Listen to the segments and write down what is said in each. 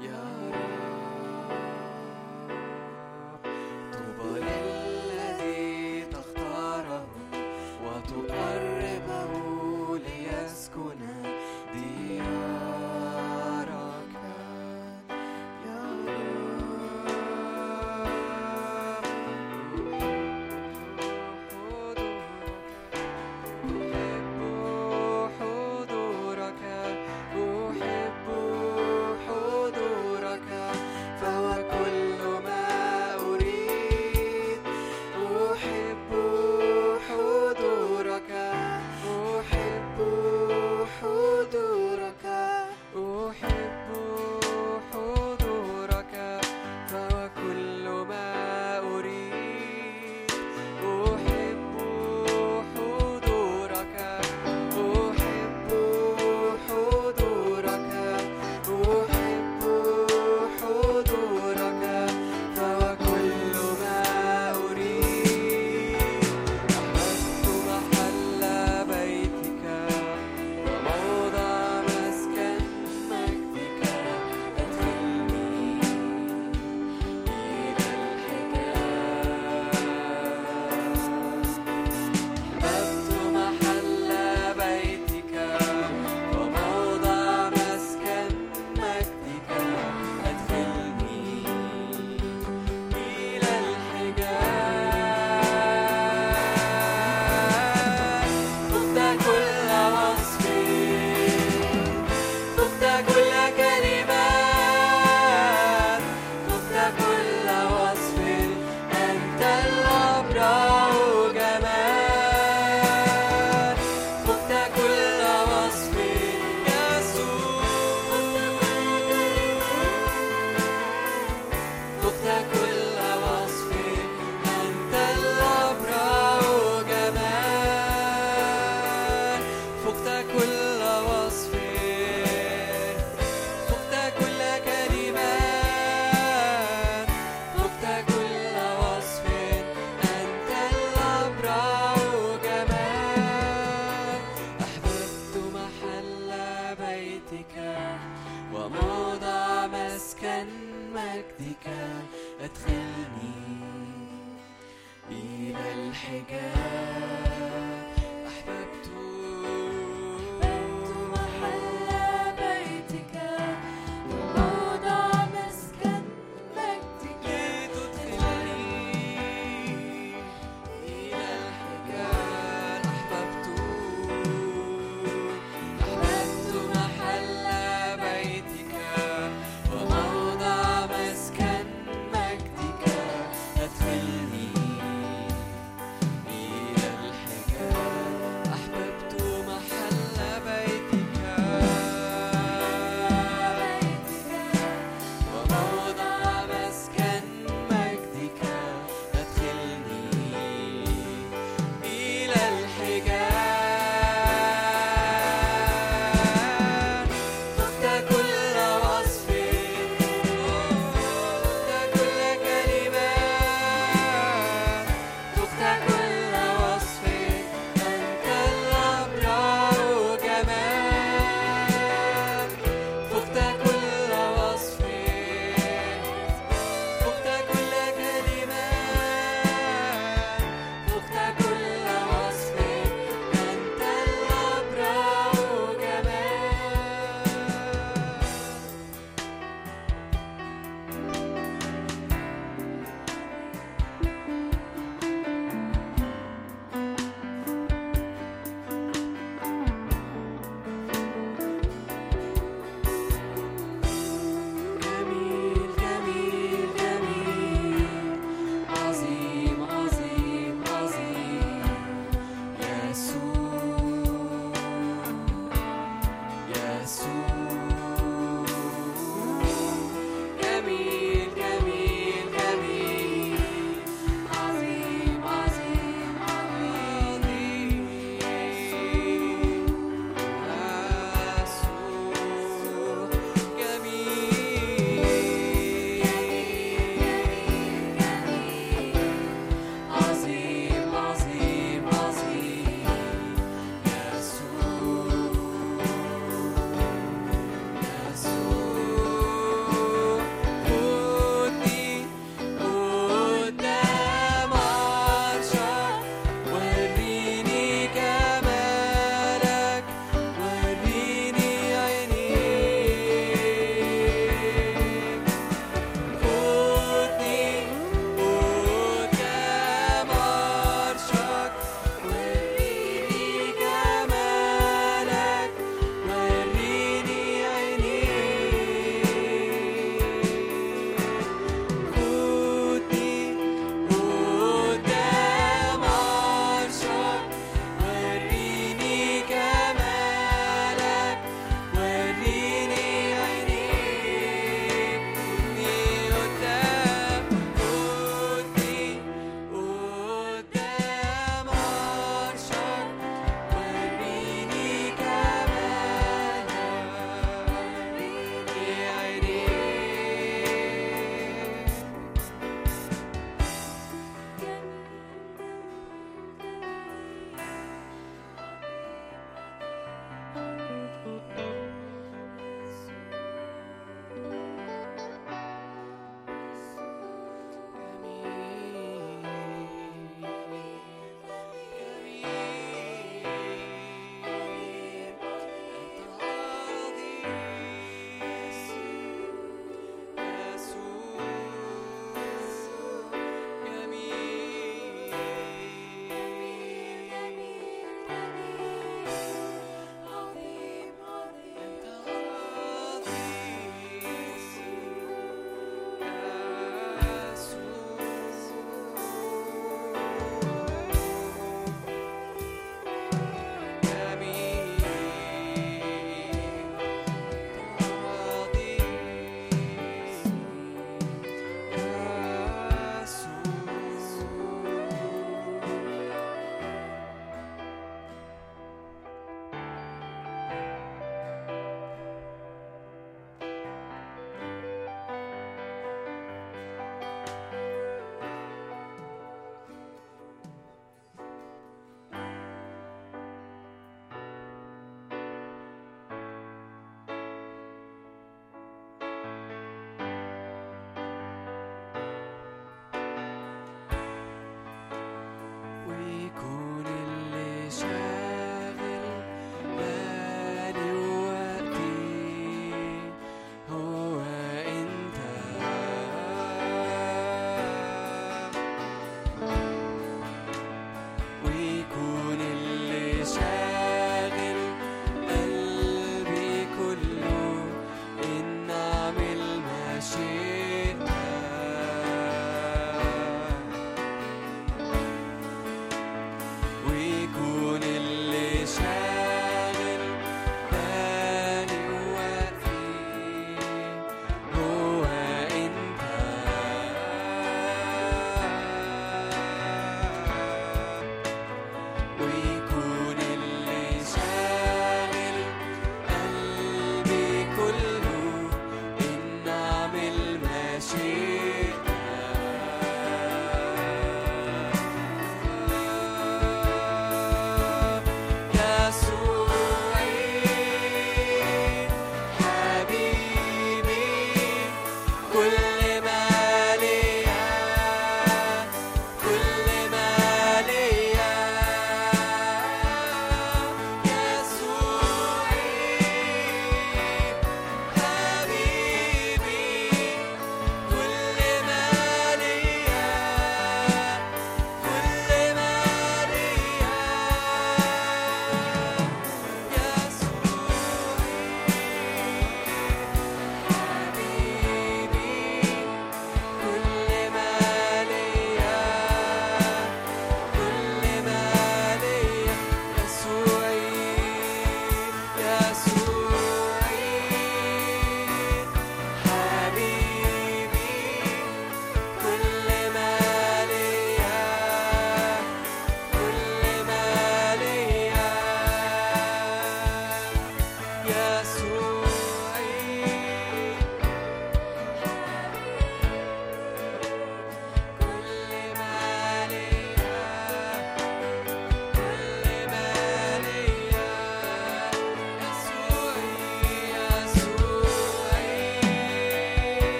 يا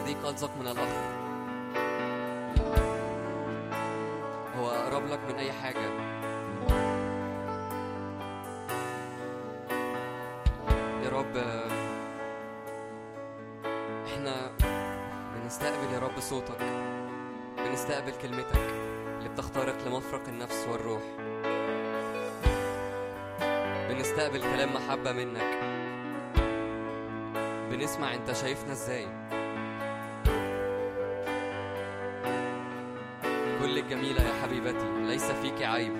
صديق ألصق من الأخ هو أقرب لك من أي حاجة. يا رب إحنا بنستقبل يا رب صوتك بنستقبل كلمتك اللي بتخترق لمفرق النفس والروح. بنستقبل كلام محبة منك. بنسمع أنت شايفنا إزاي. كل الجميلة يا حبيبتي ليس فيك عيب.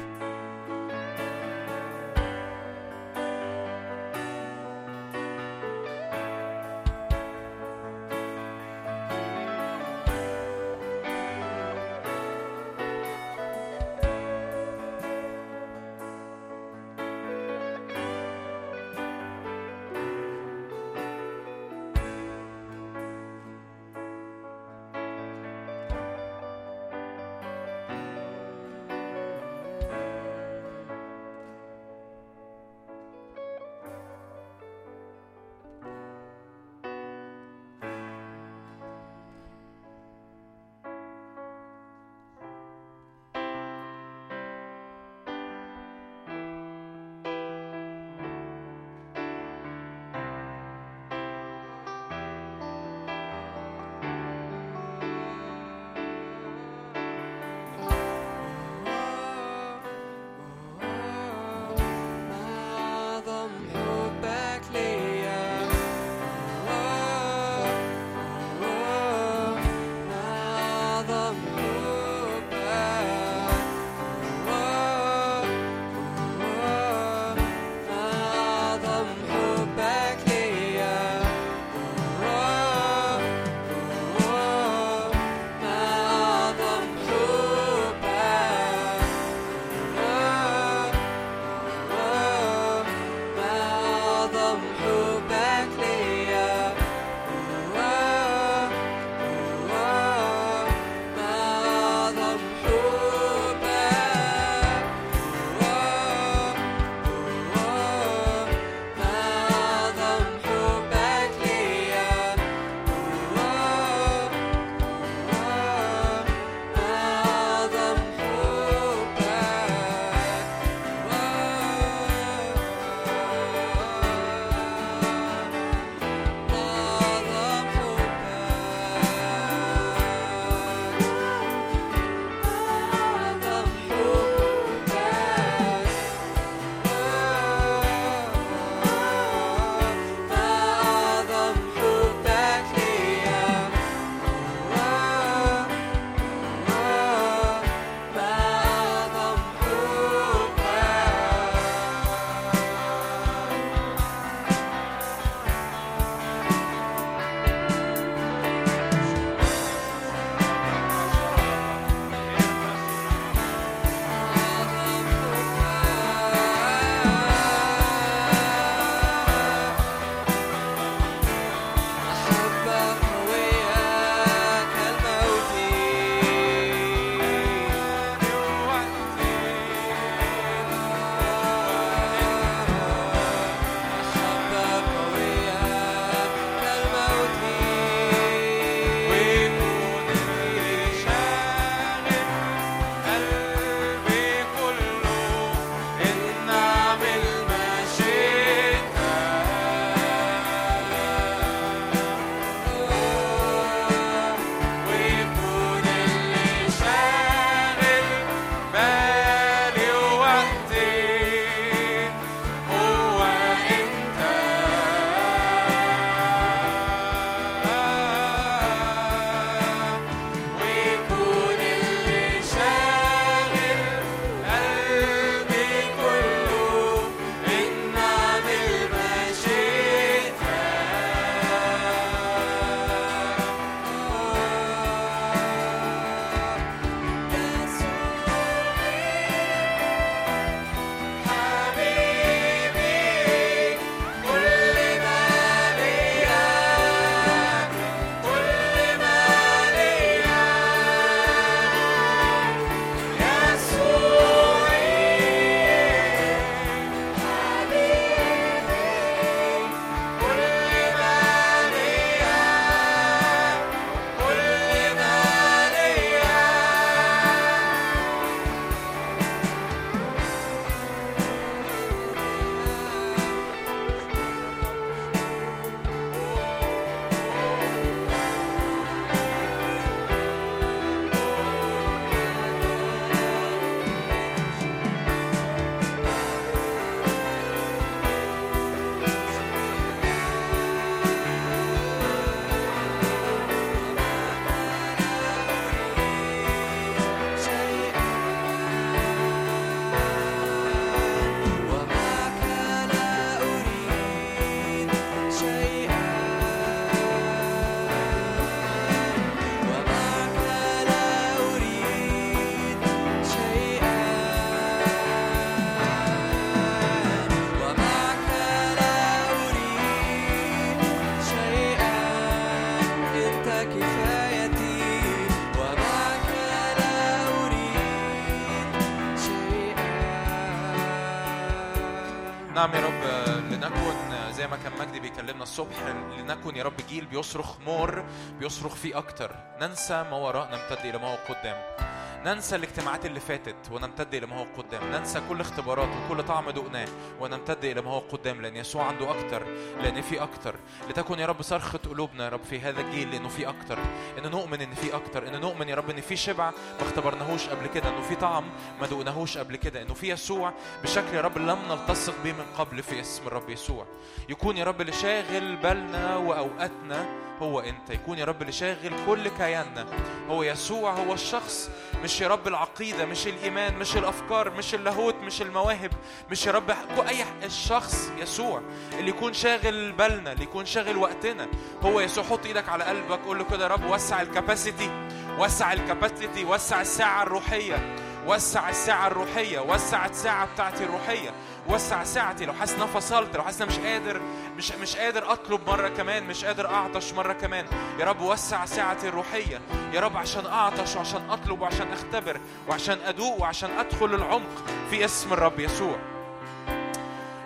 الصبح لنكن يا رب جيل بيصرخ مور بيصرخ فيه أكتر. ننسى ما وراء نمتد إلى ما هو قدام. ننسى الاجتماعات اللي فاتت ونمتد إلى ما هو قدام. ننسى كل اختبارات وكل طعم دقناه ونمتد إلى ما هو قدام. لأن يسوع عنده أكتر لأن في أكتر. لتكن يا رب صرخة قلوبنا يا رب في هذا الجيل لأنه في أكتر. إن نؤمن إن في أكتر. إن نؤمن يا رب إن في شبع ما اختبرناهوش قبل كده إنه في طعم ما دقناهوش قبل كده إنه في يسوع بشكل يا رب لم نلتصق به من قبل في اسم الرب يسوع. يكون يا رب اللي شاغل بالنا وأوقاتنا هو أنت. يكون يا رب اللي شاغل كل كياننا. هو يسوع هو الشخص. مش يا رب العقيدة مش الإيمان مش الأفكار مش اللاهوت مش المواهب. مش يا رب أي الشخص يسوع اللي يكون شاغل بالنا اللي يكون شاغل وقتنا. هو يسوع حط إيدك على قلبك. قول له كده يا رب وسع الكاباسيتي وسع الكاباسيتي وسع الساعة الروحية وسع الساعة الروحية وسع الساعة بتاعتي الروحية. وسع ساعتي لو حاسس إن فصلت لو حاسس إن مش قادر مش مش قادر أطلب مرة كمان مش قادر أعطش مرة كمان. يا رب وسع ساعتي الروحية. يا رب عشان أعطش وعشان أطلب وعشان أختبر وعشان أدوق وعشان أدخل العمق في اسم الرب يسوع.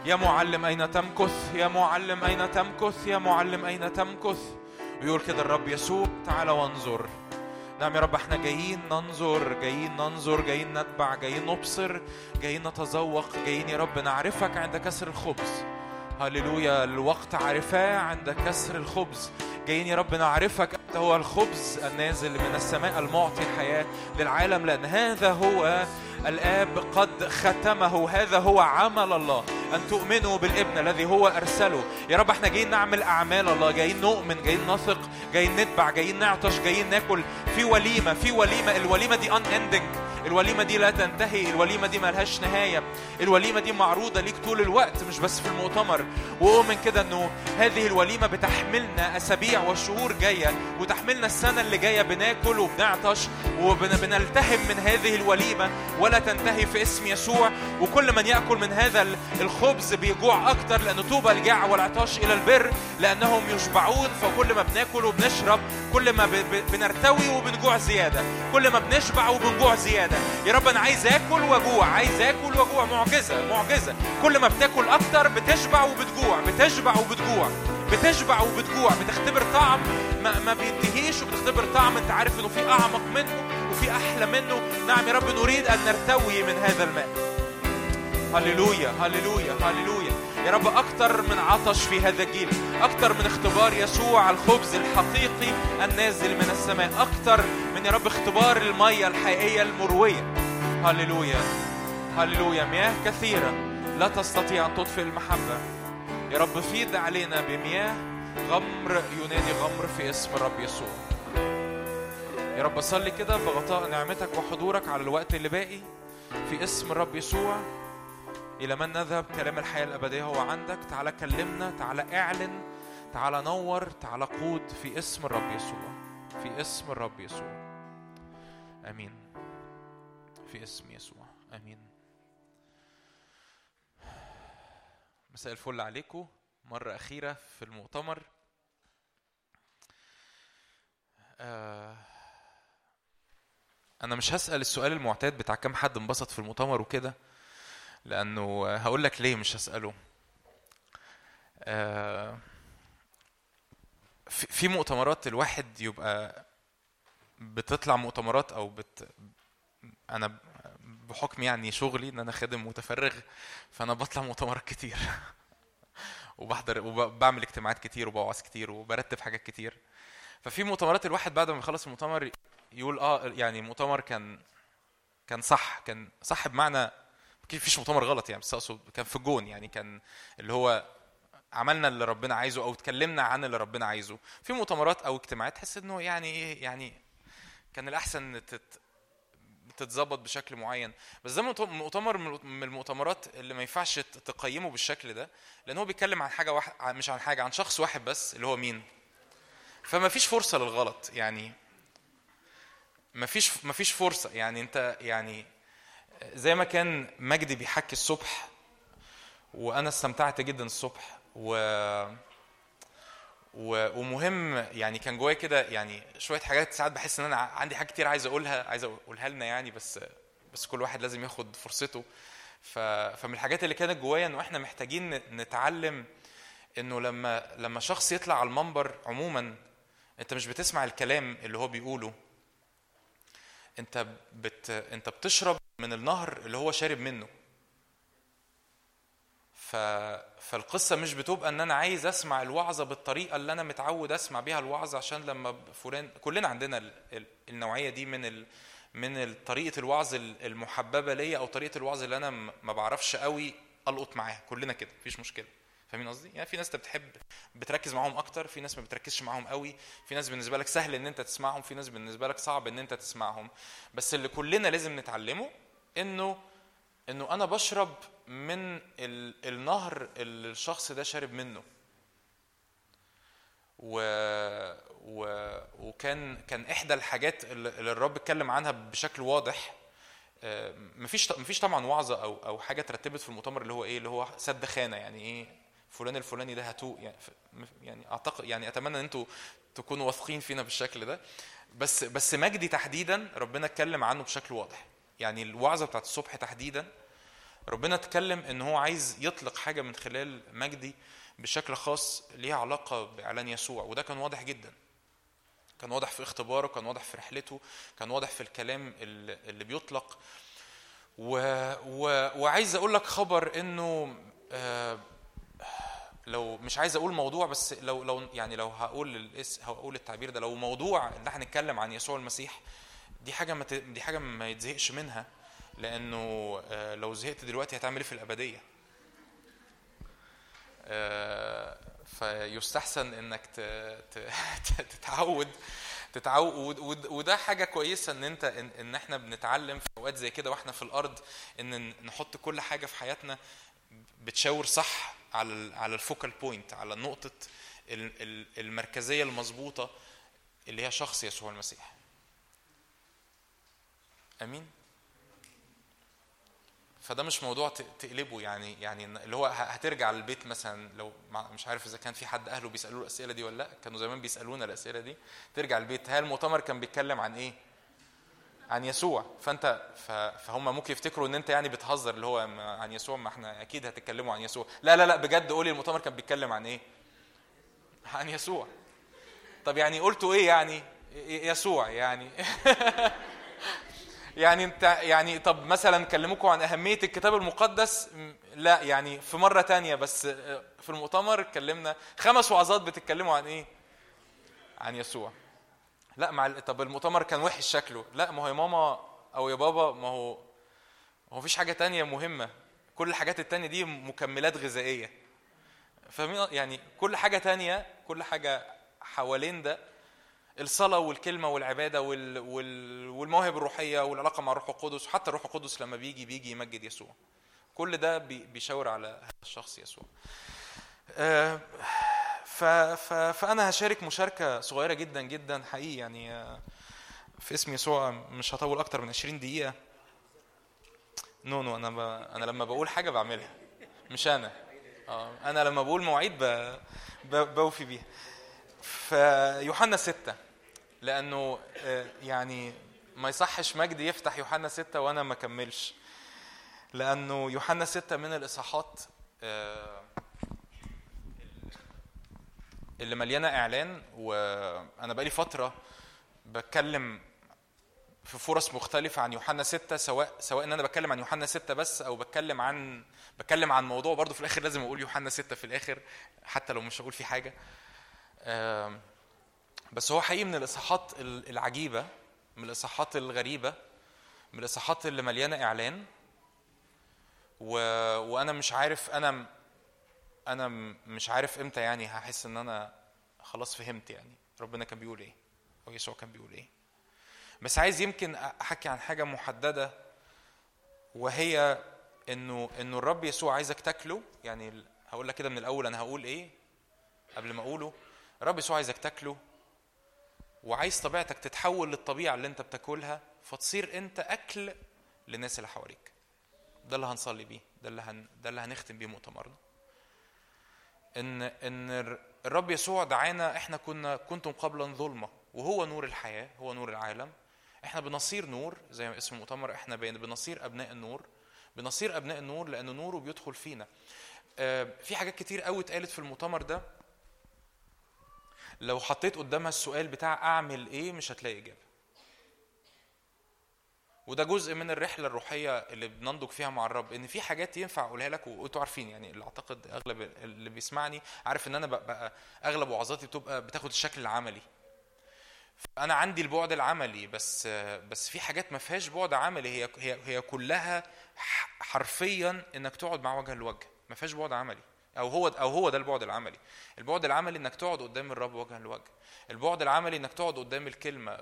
يا معلم أين تمكث؟ يا معلم أين تمكث؟ يا معلم أين تمكث؟ ويقول كده الرب يسوع تعال وانظر. نعم يا رب إحنا جايين ننظر جايين ننظر جايين نتبع جايين نبصر جايين نتذوق جايين يا رب نعرفك عند كسر الخبز. هللويا الوقت عرفاه عند كسر الخبز. جايين يا رب نعرفك أنت هو الخبز النازل من السماء المعطي حياة للعالم لأن هذا هو الآب قد ختمه هذا هو عمل الله. أن تؤمنوا بالابن الذي هو أرسله. يا رب إحنا جايين نعمل أعمال الله جايين نؤمن جايين نثق جايين نتبع جايين نعطش جايين ناكل. في وليمة في وليمة الوليمة دي unending. الوليمة دي لا تنتهي الوليمة دي ملهاش نهاية. الوليمة دي معروضة ليك طول الوقت مش بس في المؤتمر. وأؤمن كده أنه هذه الوليمة بتحملنا أسابيع وشهور جاية وتحملنا السنة اللي جاية بناكل وبنعطش وبنلتهم من هذه الوليمة. ولا تنتهي في اسم يسوع. وكل من يأكل من هذا الخبز بيجوع أكتر لأن طوبى الجاع والعطاش إلى البر لأنهم يشبعون. فكل ما بناكل وبنشرب كل ما بنرتوي وبنجوع زيادة. كل ما بنشبع وبنجوع زيادة. يا رب أنا عايز آكل وأجوع عايز آكل وأجوع. معجزة معجزة. كل ما بتاكل أكتر بتشبع وبتجوع بتشبع وبتجوع بتشبع وبتجوع. بتختبر طعم ما, ما بينتهيش وبتختبر طعم أنت عارف إنه في أعمق منه وفي أحلى منه. نعم يا رب نريد أن نرتوي من هذا الماء. هللويا هللويا هللويا. يا رب أكتر من عطش في هذا الجيل أكتر من اختبار يسوع الخبز الحقيقي النازل من السماء أكتر من يا رب اختبار المية الحقيقية المروية. هللويا هللويا مياه كثيرة لا تستطيع أن تطفئ المحبة. يا رب فيض علينا بمياه غمر ينادي غمر في اسم الرب يسوع. يا رب أصلي كده بغطاء نعمتك وحضورك على الوقت اللي باقي في اسم الرب يسوع. إلى من نذهب كلام الحياة الأبدية؟ هو عندك. تعالى كلمنا تعالى اعلن تعالى نور تعالى قود في اسم الرب يسوع. في اسم الرب يسوع. آمين. في اسم يسوع. آمين. مساء الفل عليكم. مرة أخيرة في المؤتمر. آه أنا مش هسأل السؤال المعتاد بتاع كم حد انبسط في المؤتمر وكده. لأنه هقول لك ليه مش هسأله. آه، في مؤتمرات الواحد يبقى بتطلع مؤتمرات أو بت أنا ب- بحكم يعني شغلي إن أنا خادم متفرغ فأنا بطلع مؤتمرات كتير. وبحضر وبعمل اجتماعات كتير وبوعظ كتير وبرتب حاجات كتير. ففي مؤتمرات الواحد بعد ما يخلص المؤتمر يقول آه يعني المؤتمر كان كان صح كان صح بمعنى أكيد مفيش مؤتمر غلط يعني بس أقصد كان في الجون يعني كان اللي هو عملنا اللي ربنا عايزه أو اتكلمنا عن اللي ربنا عايزه. في مؤتمرات أو اجتماعات تحس إنه يعني إيه يعني كان الأحسن تت تتظبط بشكل معين. بس ده مؤت- مؤتمر من المؤتمرات اللي ما ينفعش تقيمه بالشكل ده لأن هو بيتكلم عن حاجة واحد مش عن حاجة عن شخص واحد بس اللي هو مين. فما فيش فرصة للغلط يعني. ما فيش ما فيش فرصة يعني أنت يعني زي ما كان مجدي بيحكي الصبح وأنا استمتعت جدا الصبح و ومهم يعني كان جوايا كده يعني شوية حاجات ساعات بحس إن أنا عندي حاجات كتير عايز أقولها عايز أقولها لنا يعني بس بس كل واحد لازم ياخد فرصته. ف... فمن الحاجات اللي كانت جوايا إنه إحنا محتاجين نتعلم إنه لما لما شخص يطلع على المنبر عموما أنت مش بتسمع الكلام اللي هو بيقوله. انت بت انت بتشرب من النهر اللي هو شارب منه. ف... فالقصة مش بتبقى إن أنا عايز أسمع الوعظة بالطريقة اللي أنا متعود أسمع بيها الوعظة عشان لما فلان كلنا عندنا ال... ال- النوعية دي من ال... من طريقة الوعظ ال- المحببة ليا أو طريقة الوعظ اللي أنا ما بعرفش قوي ألقط معاها. كلنا كده مفيش مشكلة. فاهمين قصدي؟ يعني في ناس انت بتحب بتركز معاهم أكتر، في ناس ما بتركزش معاهم قوي، في ناس بالنسبة لك سهل إن أنت تسمعهم، في ناس بالنسبة لك صعب إن أنت تسمعهم، بس اللي كلنا لازم نتعلمه إنه إنه أنا بشرب من ال... النهر اللي الشخص ده شارب منه. و... و... وكان كان إحدى الحاجات اللي الرب اتكلم عنها بشكل واضح آه، مفيش مفيش طبعا وعظة أو أو حاجة اترتبت في المؤتمر اللي هو إيه اللي هو سد خانة يعني إيه فلان الفلاني ده هاتوه. يعني يعني اعتقد يعني أتمنى إن أنتوا تكونوا واثقين فينا بالشكل ده. بس بس مجدي تحديدا ربنا اتكلم عنه بشكل واضح. يعني الوعظة بتاعت الصبح تحديدا ربنا اتكلم إن هو عايز يطلق حاجة من خلال مجدي بشكل خاص ليها علاقة بأعلان يسوع. وده كان واضح جدا. كان واضح في اختباره كان واضح في رحلته كان واضح في الكلام اللي بيطلق. و... و... وعايز أقول لك خبر إنه آه، لو مش عايز أقول موضوع بس لو لو يعني لو هقول الاس هقول التعبير ده لو موضوع ان إحنا نتكلم عن يسوع المسيح دي حاجة ما. دي حاجة ما يتزهقش منها لأنه آه، لو زهقت دلوقتي هتعمل إيه في الأبدية آه، فيستحسن إنك. تتعود تتعود ود- وده حاجة كويسة إن أنت إن, إن إحنا بنتعلم في أوقات زي كده وإحنا في الأرض إن نحط كل حاجة في حياتنا بتشاور صح على على الفوكال بوينت على نقطة ال- ال- المركزية المظبوطة اللي هي شخص يسوع المسيح. آمين؟ فده مش موضوع تقلبه يعني يعني اللي هو هترجع للبيت مثلا لو مش عارف إذا كان في حد أهله بيسألوه الأسئلة دي ولا لأ كانوا زمان بيسألونا الأسئلة دي ترجع البيت. هل المؤتمر كان بيتكلم عن إيه؟ عن يسوع. فأنت فهم ممكن يفتكروا إن أنت يعني بتهزر اللي هو عن يسوع ما إحنا أكيد هتتكلموا عن يسوع. لا لا لا بجد قولي المؤتمر كان بيتكلم عن إيه؟ عن يسوع. طب يعني قلتوا إيه يعني؟ يسوع يعني. يعني أنت يعني طب مثلا كلموكم عن أهمية الكتاب المقدس. لا يعني في مرة تانية بس في المؤتمر اتكلمنا. خمس وعظات بتتكلموا عن إيه؟ عن يسوع. لا مع طب المؤتمر كان وحش شكله. لا ما هو يا ماما أو يا بابا ما هو هو فيش حاجة تانية مهمة. كل الحاجات التانية دي مكملات غذائية. فاهمين؟ يعني كل حاجة تانية كل حاجة حوالين ده الصلاة والكلمة والعبادة وال... وال... والمواهب الروحية والعلاقة مع الروح القدس. حتى الروح القدس لما بيجي بيجي يمجد يسوع. كل ده بي... بيشاور على هذا الشخص يسوع. آه، ف... ف... فأنا هشارك مشاركة صغيرة جدا جدا حقيقي يعني آه، في اسم يسوع مش هطول أكتر من 20 دقيقة. No no أنا ب... أنا لما بقول حاجة بعملها مش أنا. آه، أنا لما بقول مواعيد ب... ب... بوفي بيها. فيوحنا ستة لأنه آه، يعني ما يصحش مجدي يفتح يوحنا ستة وأنا ما كملش. لأنه يوحنا ستة من الإصحاحات آه، اللي مليانة إعلان وأنا بقالي فترة بتكلم في فرص مختلفة عن يوحنا ستة سواء سواء إن أنا بتكلم عن يوحنا ستة بس أو بتكلم عن بتكلم عن موضوع برضه في الآخر لازم أقول يوحنا ستة في الآخر حتى لو مش هقول فيه حاجة. بس هو حقيقي من الإصحاحات ال- العجيبة من الإصحاحات الغريبة من الإصحاحات اللي مليانة إعلان و... وأنا مش عارف أنا أنا مش عارف إمتى يعني هحس إن أنا خلاص فهمت يعني ربنا كان بيقول إيه أو يسوع كان بيقول إيه. بس عايز يمكن أحكي عن حاجة محددة وهي إنه إنه الرب يسوع عايزك تاكله. يعني هقول لك كده من الأول أنا هقول إيه قبل ما أقوله. الرب يسوع عايزك تاكله وعايز طبيعتك تتحول للطبيعة اللي أنت بتاكلها فتصير أنت أكل للناس اللي حواليك. ده اللي هنصلي بيه ده اللي هن... ده اللي هنختم بيه مؤتمرنا. إن إن الر- الرب يسوع دعانا إحنا كنا كنتم قبلا ظلمة وهو نور الحياة هو نور العالم. إحنا بنصير نور زي ما اسم المؤتمر إحنا بن- بنصير أبناء النور بنصير أبناء النور لأن نوره بيدخل فينا. آه، في حاجات كتير قوي اتقالت في المؤتمر ده. لو حطيت قدامها السؤال بتاع أعمل إيه مش هتلاقي إجابة. وده جزء من الرحلة الروحية اللي بننضج فيها مع الرب إن في حاجات ينفع أقولها لك وأنتوا عارفين يعني اللي أعتقد أغلب اللي بيسمعني عارف إن أنا بقى أغلب وعظاتي بتبقى بتاخد الشكل العملي. أنا عندي البعد العملي بس بس في حاجات ما فيهاش بعد عملي هي هي هي كلها حرفيا إنك تقعد مع وجه لوجه ما فيهاش بعد عملي. أو هو أو هو ده البعد العملي. البعد العملي إنك تقعد قدام الرب وجها لوجه. البعد العملي إنك تقعد قدام الكلمة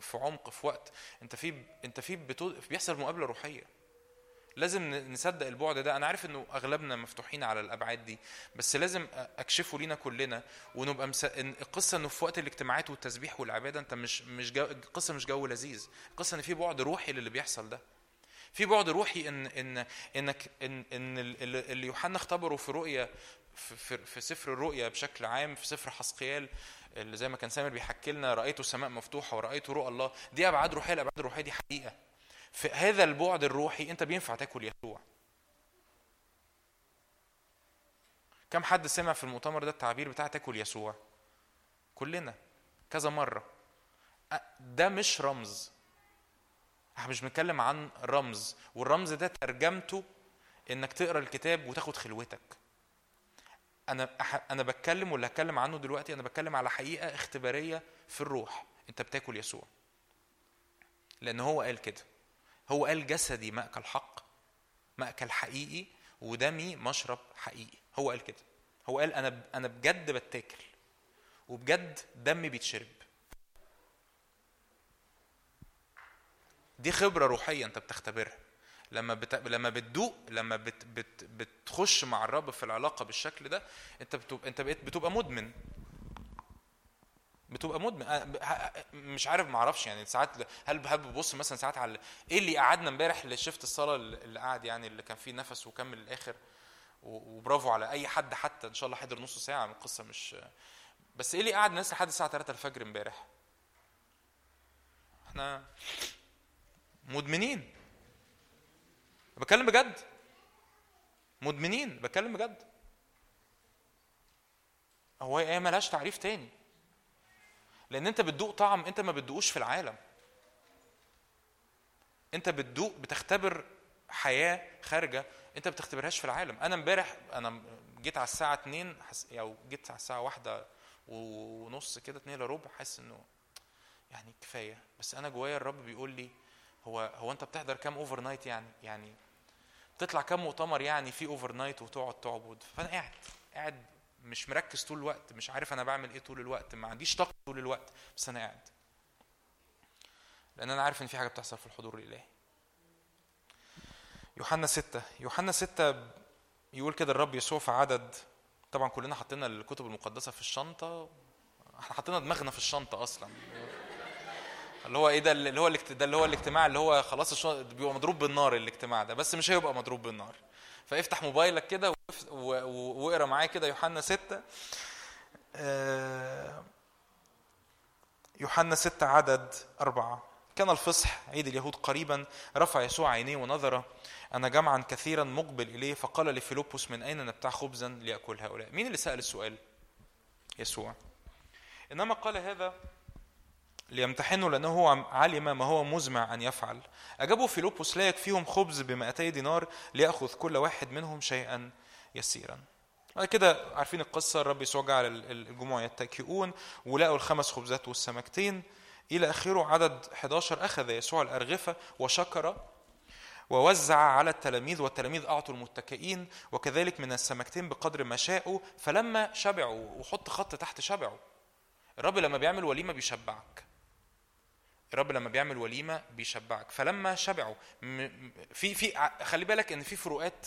في عمق في وقت. أنت في أنت في بيحصل مقابلة روحية. لازم نصدق البعد ده. أنا عارف إنه أغلبنا مفتوحين على الأبعاد دي بس لازم أكشفه لينا كلنا ونبقى مس... القصة إنه في وقت الاجتماعات والتسبيح والعبادة أنت مش مش جو... القصة مش جو لذيذ. القصة إن في بعد روحي للي بيحصل ده. في بعد روحي إن إن إنك إن إن اللي يوحنا اختبره في رؤية في, في سفر الرؤيا بشكل عام في سفر حسقيال اللي زي ما كان سامر بيحكي لنا رايت السماء مفتوحة ورايت رؤى الله دي أبعاد روحية الأبعاد الروحية دي حقيقة. في هذا البعد الروحي أنت بينفع تاكل يسوع. كم حد سمع في المؤتمر ده التعبير بتاع تاكل يسوع؟ كلنا. كذا مرة. ده مش رمز. إحنا مش بنتكلم عن رمز والرمز ده ترجمته انك تقرا الكتاب وتاخد خلوتك. أنا أنا بتكلم واللي هتكلم عنه دلوقتي أنا بتكلم على حقيقة اختبارية في الروح. انت بتاكل يسوع. لأن هو قال كده. هو قال جسدي ماكل حق ماكل حقيقي ودمي مشرب حقيقي. هو قال كده. هو قال أنا أنا بجد بتاكل وبجد دمي بيتشرب. دي خبرة روحية انت بتختبرها. لما بت... لما بتدوق لما بت... بت... بتخش مع الرب في العلاقة بالشكل ده انت بتبقى انت بقيت بتبقى مدمن. بتبقى مدمن. مش عارف ما أعرفش يعني ساعات هل هل ببص مثلا ساعات على إيه اللي قعدنا امبارح اللي شفت الصلاه اللي قعد يعني اللي كان فيه نفس وكمل للآخر. وبرافو على أي حد حتى إن شاء الله حضر نص ساعة القصة مش بس إيه اللي قعد ناس لحد الساعة 3 الفجر امبارح؟ إحنا مدمنين. بتكلم بجد. مدمنين بتكلم بجد. هو إيه ملهاش تعريف تاني. لأن أنت بتدوق طعم أنت ما بتدوقوش في العالم. أنت بتدوق بتختبر حياة خارجة أنت ما بتختبرهاش في العالم. أنا امبارح أنا جيت على الساعة 2 أو جيت على الساعة واحدة ونص كده 2 الا ربع حاسس إنه يعني كفاية. بس أنا جوايا الرب بيقول لي هو هو انت بتحضر كام overnight يعني؟ يعني تطلع كام مؤتمر يعني في overnight وتقعد تعبد؟ فأنا قاعد قاعد مش مركز طول الوقت مش عارف أنا بعمل إيه طول الوقت ما عنديش طاقة طول الوقت بس أنا قاعد. لأن أنا عارف إن في حاجة بتحصل في الحضور الإلهي. يوحنا ستة يوحنا ستة يقول كده الرب يسوع في عدد طبعا كلنا حطينا الكتب المقدسة في الشنطة إحنا حطينا دماغنا في الشنطة أصلا. اللي هو إيه ده اللي هو ده اللي هو الاجتماع اللي هو خلاص بيبقى مضروب بالنار الاجتماع ده بس مش هيبقى مضروب بالنار. فافتح موبايلك كده واقرأ معايا كده يوحنا ستة آه، يوحنا ستة عدد أربعة. كان الفصح عيد اليهود قريبا رفع يسوع عينيه ونظر أنا جمعا كثيرا مقبل إليه فقال لفيلبس من أين نبتاع خبزا ليأكل هؤلاء؟ مين اللي سأل السؤال؟ يسوع. إنما قال هذا ليمتحنوا لأنه علم ما هو مزمع أن يفعل. أجابوا فيلبس لا يكفيهم خبز بمائتي دينار ليأخذ كل واحد منهم شيئا يسيرا. بعد كده عارفين القصة الرب يسوع جعل الجموع يتكئون ولقوا الخمس خبزات والسمكتين. إلى آخره عدد 11 أخذ يسوع الأرغفة وشكر ووزع على التلاميذ والتلاميذ أعطوا المتكئين وكذلك من السمكتين بقدر ما شاءوا. فلما شبعوا وحط خط تحت شبعوا الرب لما بيعمل وليمة بيشبعك. الرب لما بيعمل وليمة بيشبعك. فلما شبعوا في في خلي بالك إن في فروقات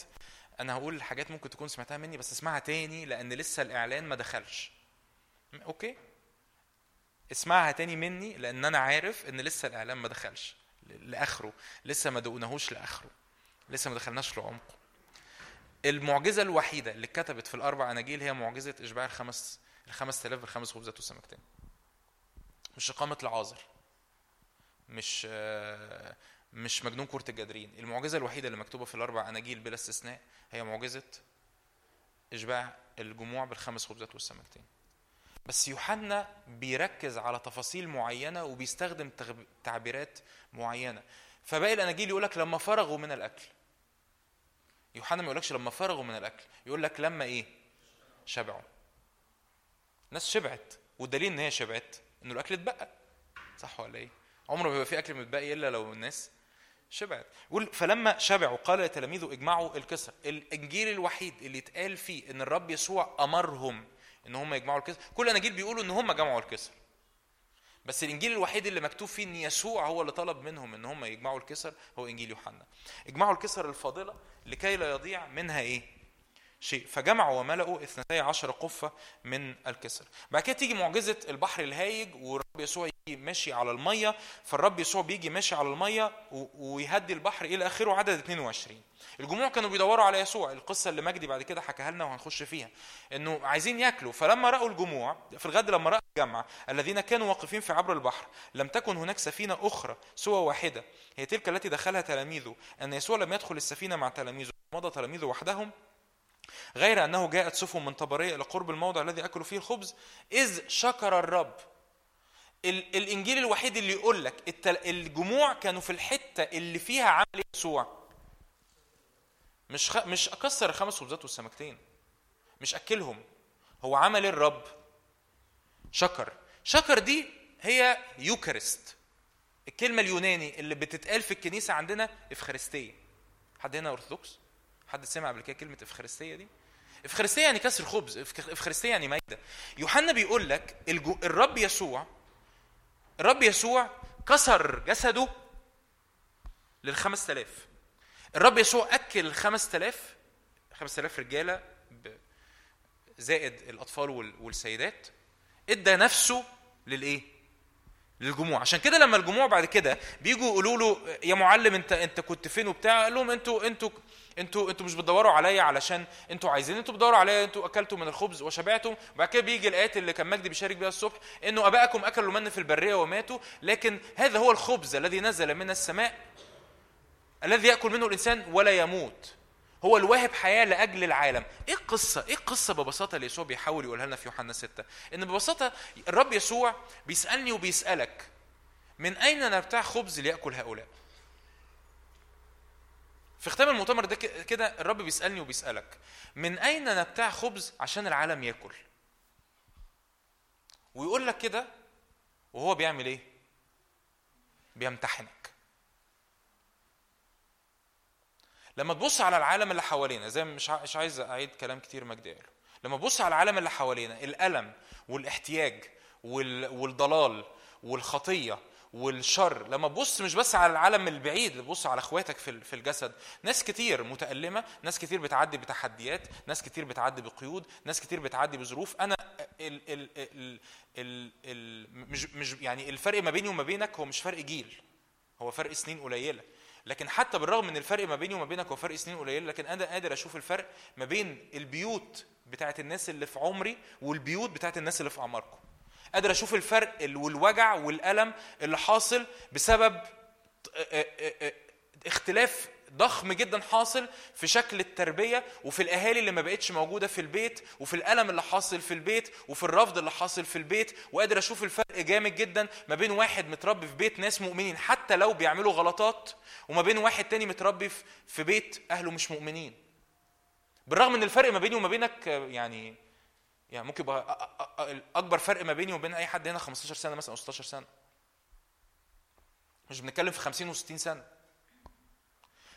أنا هقول حاجات ممكن تكون سمعتها مني بس اسمعها تاني لأن لسه الإعلان ما دخلش. أوكي؟ اسمعها تاني مني لأن أنا عارف إن لسه الإعلان ما دخلش. لآخره. لسه ما دقناهوش لآخره. لسه ما دخلناش لعمقه. المعجزة الوحيدة اللي اتكتبت في الأربع أناجيل هي معجزة إشباع الخمس الخمس تلاف بالخمس خبزات والسمكتين مش إقامة العازر مش مش مجنون كرة الجدرين المعجزة الوحيدة اللي مكتوبة في الأربع أناجيل بلا استثناء هي معجزة إشباع الجموع بالخمس خبزات والسمكتين. بس يوحنا بيركز على تفاصيل معينة وبيستخدم تعبيرات معينة. فباقي الأناجيل يقولك لما فرغوا من الأكل. يوحنا ما يقولكش لما فرغوا من الأكل يقول لك لما إيه؟ شبعوا. الناس شبعت والدليل إن هي شبعت إنه الأكل اتبقى. صح ولا إيه؟ عمره ما بيبقى في أكل متبقي إلا لو الناس شبعت. فلما شبعوا قال لتلاميذه اجمعوا الكسر الإنجيل الوحيد اللي اتقال فيه إن الرب يسوع أمرهم إن هم يجمعوا الكسر كل الاناجيل بيقولوا إن هم جمعوا الكسر بس الإنجيل الوحيد اللي مكتوب فيه إن يسوع هو اللي طلب منهم إن هم يجمعوا الكسر هو إنجيل يوحنا. اجمعوا الكسر الفاضلة لكي لا يضيع منها إيه؟ شيء. فجمعوا وملأوا اثنتي عشر قفة من الكسر. بعد كده تيجي معجزة البحر الهايج والرب يسوع يجي ماشي على المية. فالرب يسوع بيجي ماشي على المية ويهدي البحر إلى آخره عدد 22 الجموع كانوا بيدوروا على يسوع. القصة اللي مجدي بعد كده حكاها لنا وهنخش فيها. إنه عايزين ياكلوا. فلما رأوا الجموع في الغد لما رأوا الجمع الذين كانوا واقفين في عبر البحر لم تكن هناك سفينة أخرى سوى واحدة. هي تلك التي دخلها تلاميذه. أن يسوع لم يدخل السفينة مع تلاميذه مضى تلاميذه وحدهم. غير أنه جاءت سفن من طبرية إلى قرب الموضع الذي أكلوا فيه الخبز إذ شكر الرب. ال- الإنجيل الوحيد اللي يقول لك الجموع كانوا في الحتة اللي فيها عمل يسوع. مش خ... مش أكسر الخمس خبزات والسمكتين. مش أكلهم. هو عمل الرب. شكر. شكر دي هي يوكارست الكلمة اليوناني اللي بتتقال في الكنيسة عندنا إفخارستية. حد هنا أرثوذكس؟ حد سمع قبل كده كلمة إفخارستية دي؟ إفخارستية يعني كسر خبز إفخارستية يعني مايدة يوحنا بيقول لك الجو... الرب يسوع الرب يسوع كسر جسده للخمس تلاف الرب يسوع أكل الخمس تلاف خمس تلاف رجالة ب... زائد الأطفال وال... والسيدات إدى نفسه للإيه؟ للجموع. عشان كده لما الجموع بعد كده بيجوا يقولوا له يا معلم انت انت كنت فين وبتاع؟ قال لهم أنتوا أنتوا أنتوا أنتوا مش بتدوروا عليا علشان أنتوا عايزين أنتوا بتدوروا عليا أنتوا أكلتوا من الخبز وشبعتم وبعد كده بيجي الآيات اللي كان مجدي بيشارك بيها الصبح إنه ابائكم أكلوا من في البرية وماتوا لكن هذا هو الخبز الذي نزل من السماء الذي يأكل منه الإنسان ولا يموت. هو الواهب حياة لأجل العالم. إيه القصة؟ إيه القصة ببساطة اللي يسوع بيحاول يقولها لنا في يوحنا 6 إن ببساطة الرب يسوع بيسألني وبيسألك من أين نبتاع خبز ليأكل هؤلاء؟ في ختام المؤتمر ده كده الرب بيسألني وبيسألك من أين نبتاع خبز عشان العالم يأكل؟ ويقول لك كده وهو بيعمل إيه؟ بيمتحنك لما تبص على العالم اللي حوالينا زي مش مش عايز أعيد كلام كتير مجدي قاله. لما تبص على العالم اللي حوالينا الألم والاحتياج وال... والضلال والخطية والشر لما تبص مش بس على العالم البعيد تبص على أخواتك في الجسد. ناس كتير متألمة ناس كتير بتعدي بتحديات ناس كتير بتعدي بقيود ناس كتير بتعدي بظروف. أنا ال ال ال ال ال مش مش يعني الفرق ما بيني وما بينك هو مش فرق جيل هو فرق سنين قليلة. لكن حتى بالرغم من الفرق ما بيني وما بينك هو فرق سنين قليله لكن أنا قادر أشوف الفرق ما بين البيوت بتاعت الناس اللي في عمري والبيوت بتاعت الناس اللي في أعماركم. قادر أشوف الفرق ال- والوجع والألم اللي حاصل بسبب اختلاف ضخم جدا حاصل في شكل التربية وفي الأهالي اللي ما بقتش موجودة في البيت وفي الألم اللي حاصل في البيت وفي الرفض اللي حاصل في البيت. وقادر أشوف الفرق جامد جدا ما بين واحد متربي في بيت ناس مؤمنين حتى لو بيعملوا غلطات وما بين واحد تاني متربي في- بيت أهله مش مؤمنين. بالرغم ان الفرق ما بيني وما بينك يعني يعني ممكن يبقى اكبر فرق ما بيني وبين أي حد هنا 15 سنة مثلا أو 16 سنة. مش بنتكلم في 50 و60 سنة.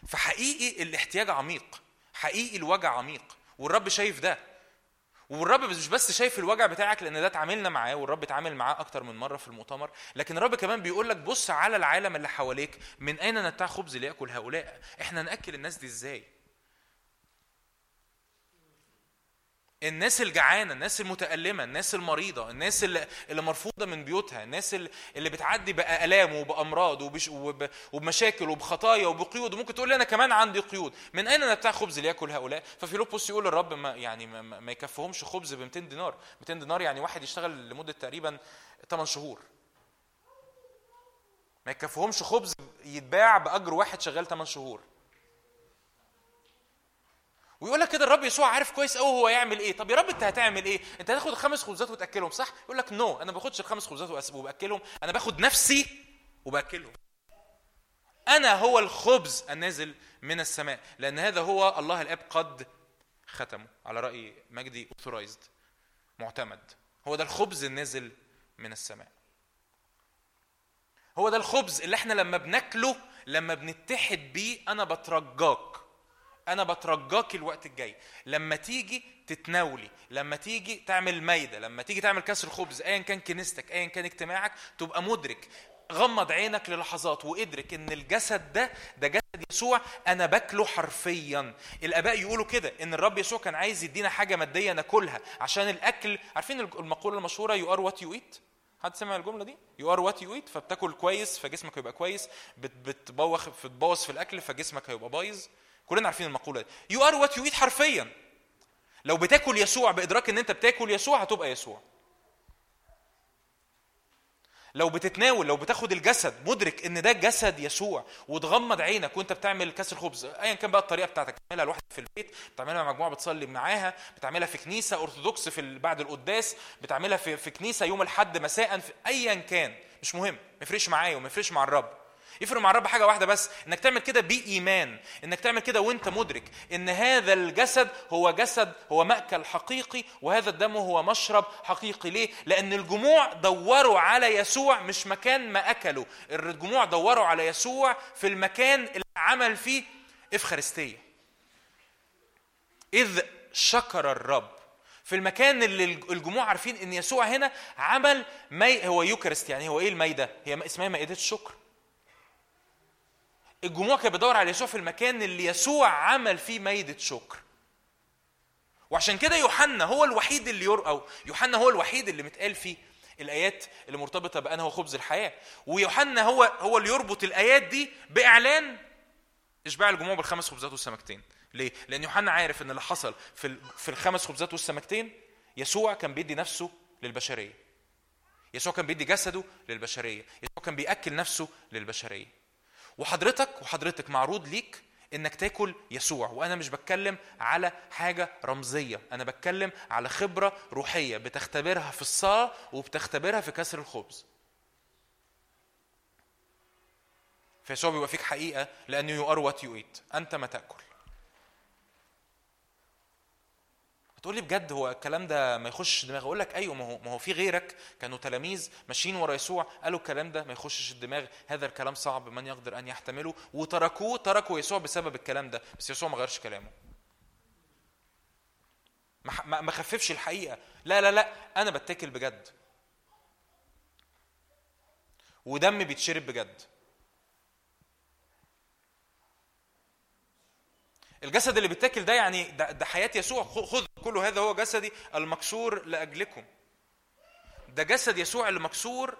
فحقيقي الاحتياج عميق. حقيقي الوجع عميق. والرب شايف ده. والرب مش بس شايف الوجع بتاعك لأن ده اتعاملنا معاه والرب اتعامل معاه أكتر من مرة في المؤتمر. لكن الرب كمان بيقول لك بص على العالم اللي حواليك. من أين نتاع خبز ليأكل هؤلاء؟ إحنا نأكل الناس دي إزاي؟ الناس الجعانة الناس المتألمة الناس المريضة الناس اللي, اللي مرفوضة من بيوتها الناس اللي, بتعدي بآلام وبأمراض وبش وب وبمشاكل وبخطايا وبقيود. وممكن تقول لي أنا كمان عندي قيود. من أين نبتاع خبز ليأكل هؤلاء؟ ففيلبس يقول للرب ما يعني ما, يكفهمش خبز ب 200 دينار. 200 دينار يعني واحد يشتغل لمدة تقريبا 8 شهور. ما يكفيهمش خبز يتباع بأجر واحد شغال 8 شهور. ويقول لك كده الرب يسوع عارف كويس قوي هو يعمل إيه. طب يا رب أنت هتعمل إيه؟ أنت هتاخد الخمس خبزات وتأكلهم صح؟ يقول لك نو no. أنا ما باخدش الخمس خبزات وبأكلهم أنا باخد نفسي وبأكلهم. أنا هو الخبز النازل من السماء لأن هذا هو الله الآب قد ختمه على رأي مجدي اوثورايزد معتمد. هو ده الخبز النازل من السماء. هو ده الخبز اللي إحنا لما بناكله لما بنتحد بيه أنا بترجاك. أنا بترجاك الوقت الجاي. لما تيجي تتناولي لما تيجي تعمل مايده لما تيجي تعمل كسر خبز ايا كان كنيستك ايا كان اجتماعك تبقى مدرك. غمض عينك للحظات وادرك إن الجسد ده ده جسد يسوع أنا باكله حرفيا. الآباء يقولوا كده إن الرب يسوع كان عايز يدينا حاجة مادية ناكلها عشان الأكل. عارفين المقولة المشهورة you are what you eat حد سمع الجملة دي؟ you are what you eat فبتاكل كويس فجسمك هيبقى كويس. بت- بتبوخ بتبوظ في الأكل فجسمك هيبقى بايظ. كلنا عارفين المقولة دي. you are what you eat حرفيا. لو بتاكل يسوع بإدراك إن أنت بتاكل يسوع هتبقى يسوع. لو بتتناول لو بتاخد الجسد مدرك إن ده جسد يسوع وتغمض عينك وأنت بتعمل كسر خبز ايا كان بقى الطريقة بتاعتك بتعملها لوحدك في البيت بتعملها مع مجموعة بتصلي معاها بتعملها في كنيسة أرثوذكس في بعد القداس بتعملها في في كنيسة يوم الأحد مساء ايا كان. مش مهم ما يفرقش معايا وما يفرقش مع الرب. يفرق مع الرب حاجة واحدة بس إنك تعمل كده بإيمان إنك تعمل كده وأنت مدرك إن هذا الجسد هو جسد هو مأكل حقيقي وهذا الدم هو مشرب حقيقي. ليه؟ لأن الجموع دوروا على يسوع مش مكان ما اكلوا الجموع دوروا على يسوع في المكان اللي عمل فيه إفخارستية. إذ شكر الرب في المكان اللي الجموع عارفين إن يسوع هنا عمل مي هو يوكارست يعني هو إيه المايده هي اسمها مائدة الشكر. الجموع كانت بتدور على يسوع في المكان اللي يسوع عمل فيه ميدة شكر. وعشان كده يوحنا هو الوحيد اللي ير... أو يوحنا هو الوحيد اللي متقال فيه الآيات اللي مرتبطة هو خبز الحياة. ويوحنا هو هو اللي يربط الآيات دي بإعلان إشباع الجموع بالخمس خبزات والسمكتين. ليه؟ لأن يوحنا عارف إن اللي حصل في في الخمس خبزات والسمكتين يسوع كان بيدي نفسه للبشرية. يسوع كان بيدي جسده للبشرية. يسوع كان بيأكل نفسه للبشرية. وحضرتك وحضرتك معروض ليك إنك تاكل يسوع. وأنا مش بتكلم على حاجة رمزية. أنا بتكلم على خبرة روحية بتختبرها في الصلاة وبتختبرها في كسر الخبز. فيسوع بيبقى فيك حقيقة لأنه you are what you eat أنت ما تأكل. هتقول لي بجد هو الكلام ده ما يخش دماغ أقول لك أيوه ما هو ما هو في غيرك كانوا تلاميذ ماشيين ورا يسوع قالوا الكلام ده ما يخشش الدماغ هذا الكلام صعب من يقدر أن يحتمله؟ وتركوه تركوا يسوع بسبب الكلام ده بس يسوع ما غيرش كلامه. ما خففش الحقيقة. لا لا لا أنا بتاكل بجد. ودم بيتشرب بجد. الجسد اللي بيتاكل ده يعني ده, ده حياة يسوع. خذ كل هذا هو جسدي المكسور لأجلكم. ده جسد يسوع اللي مكسور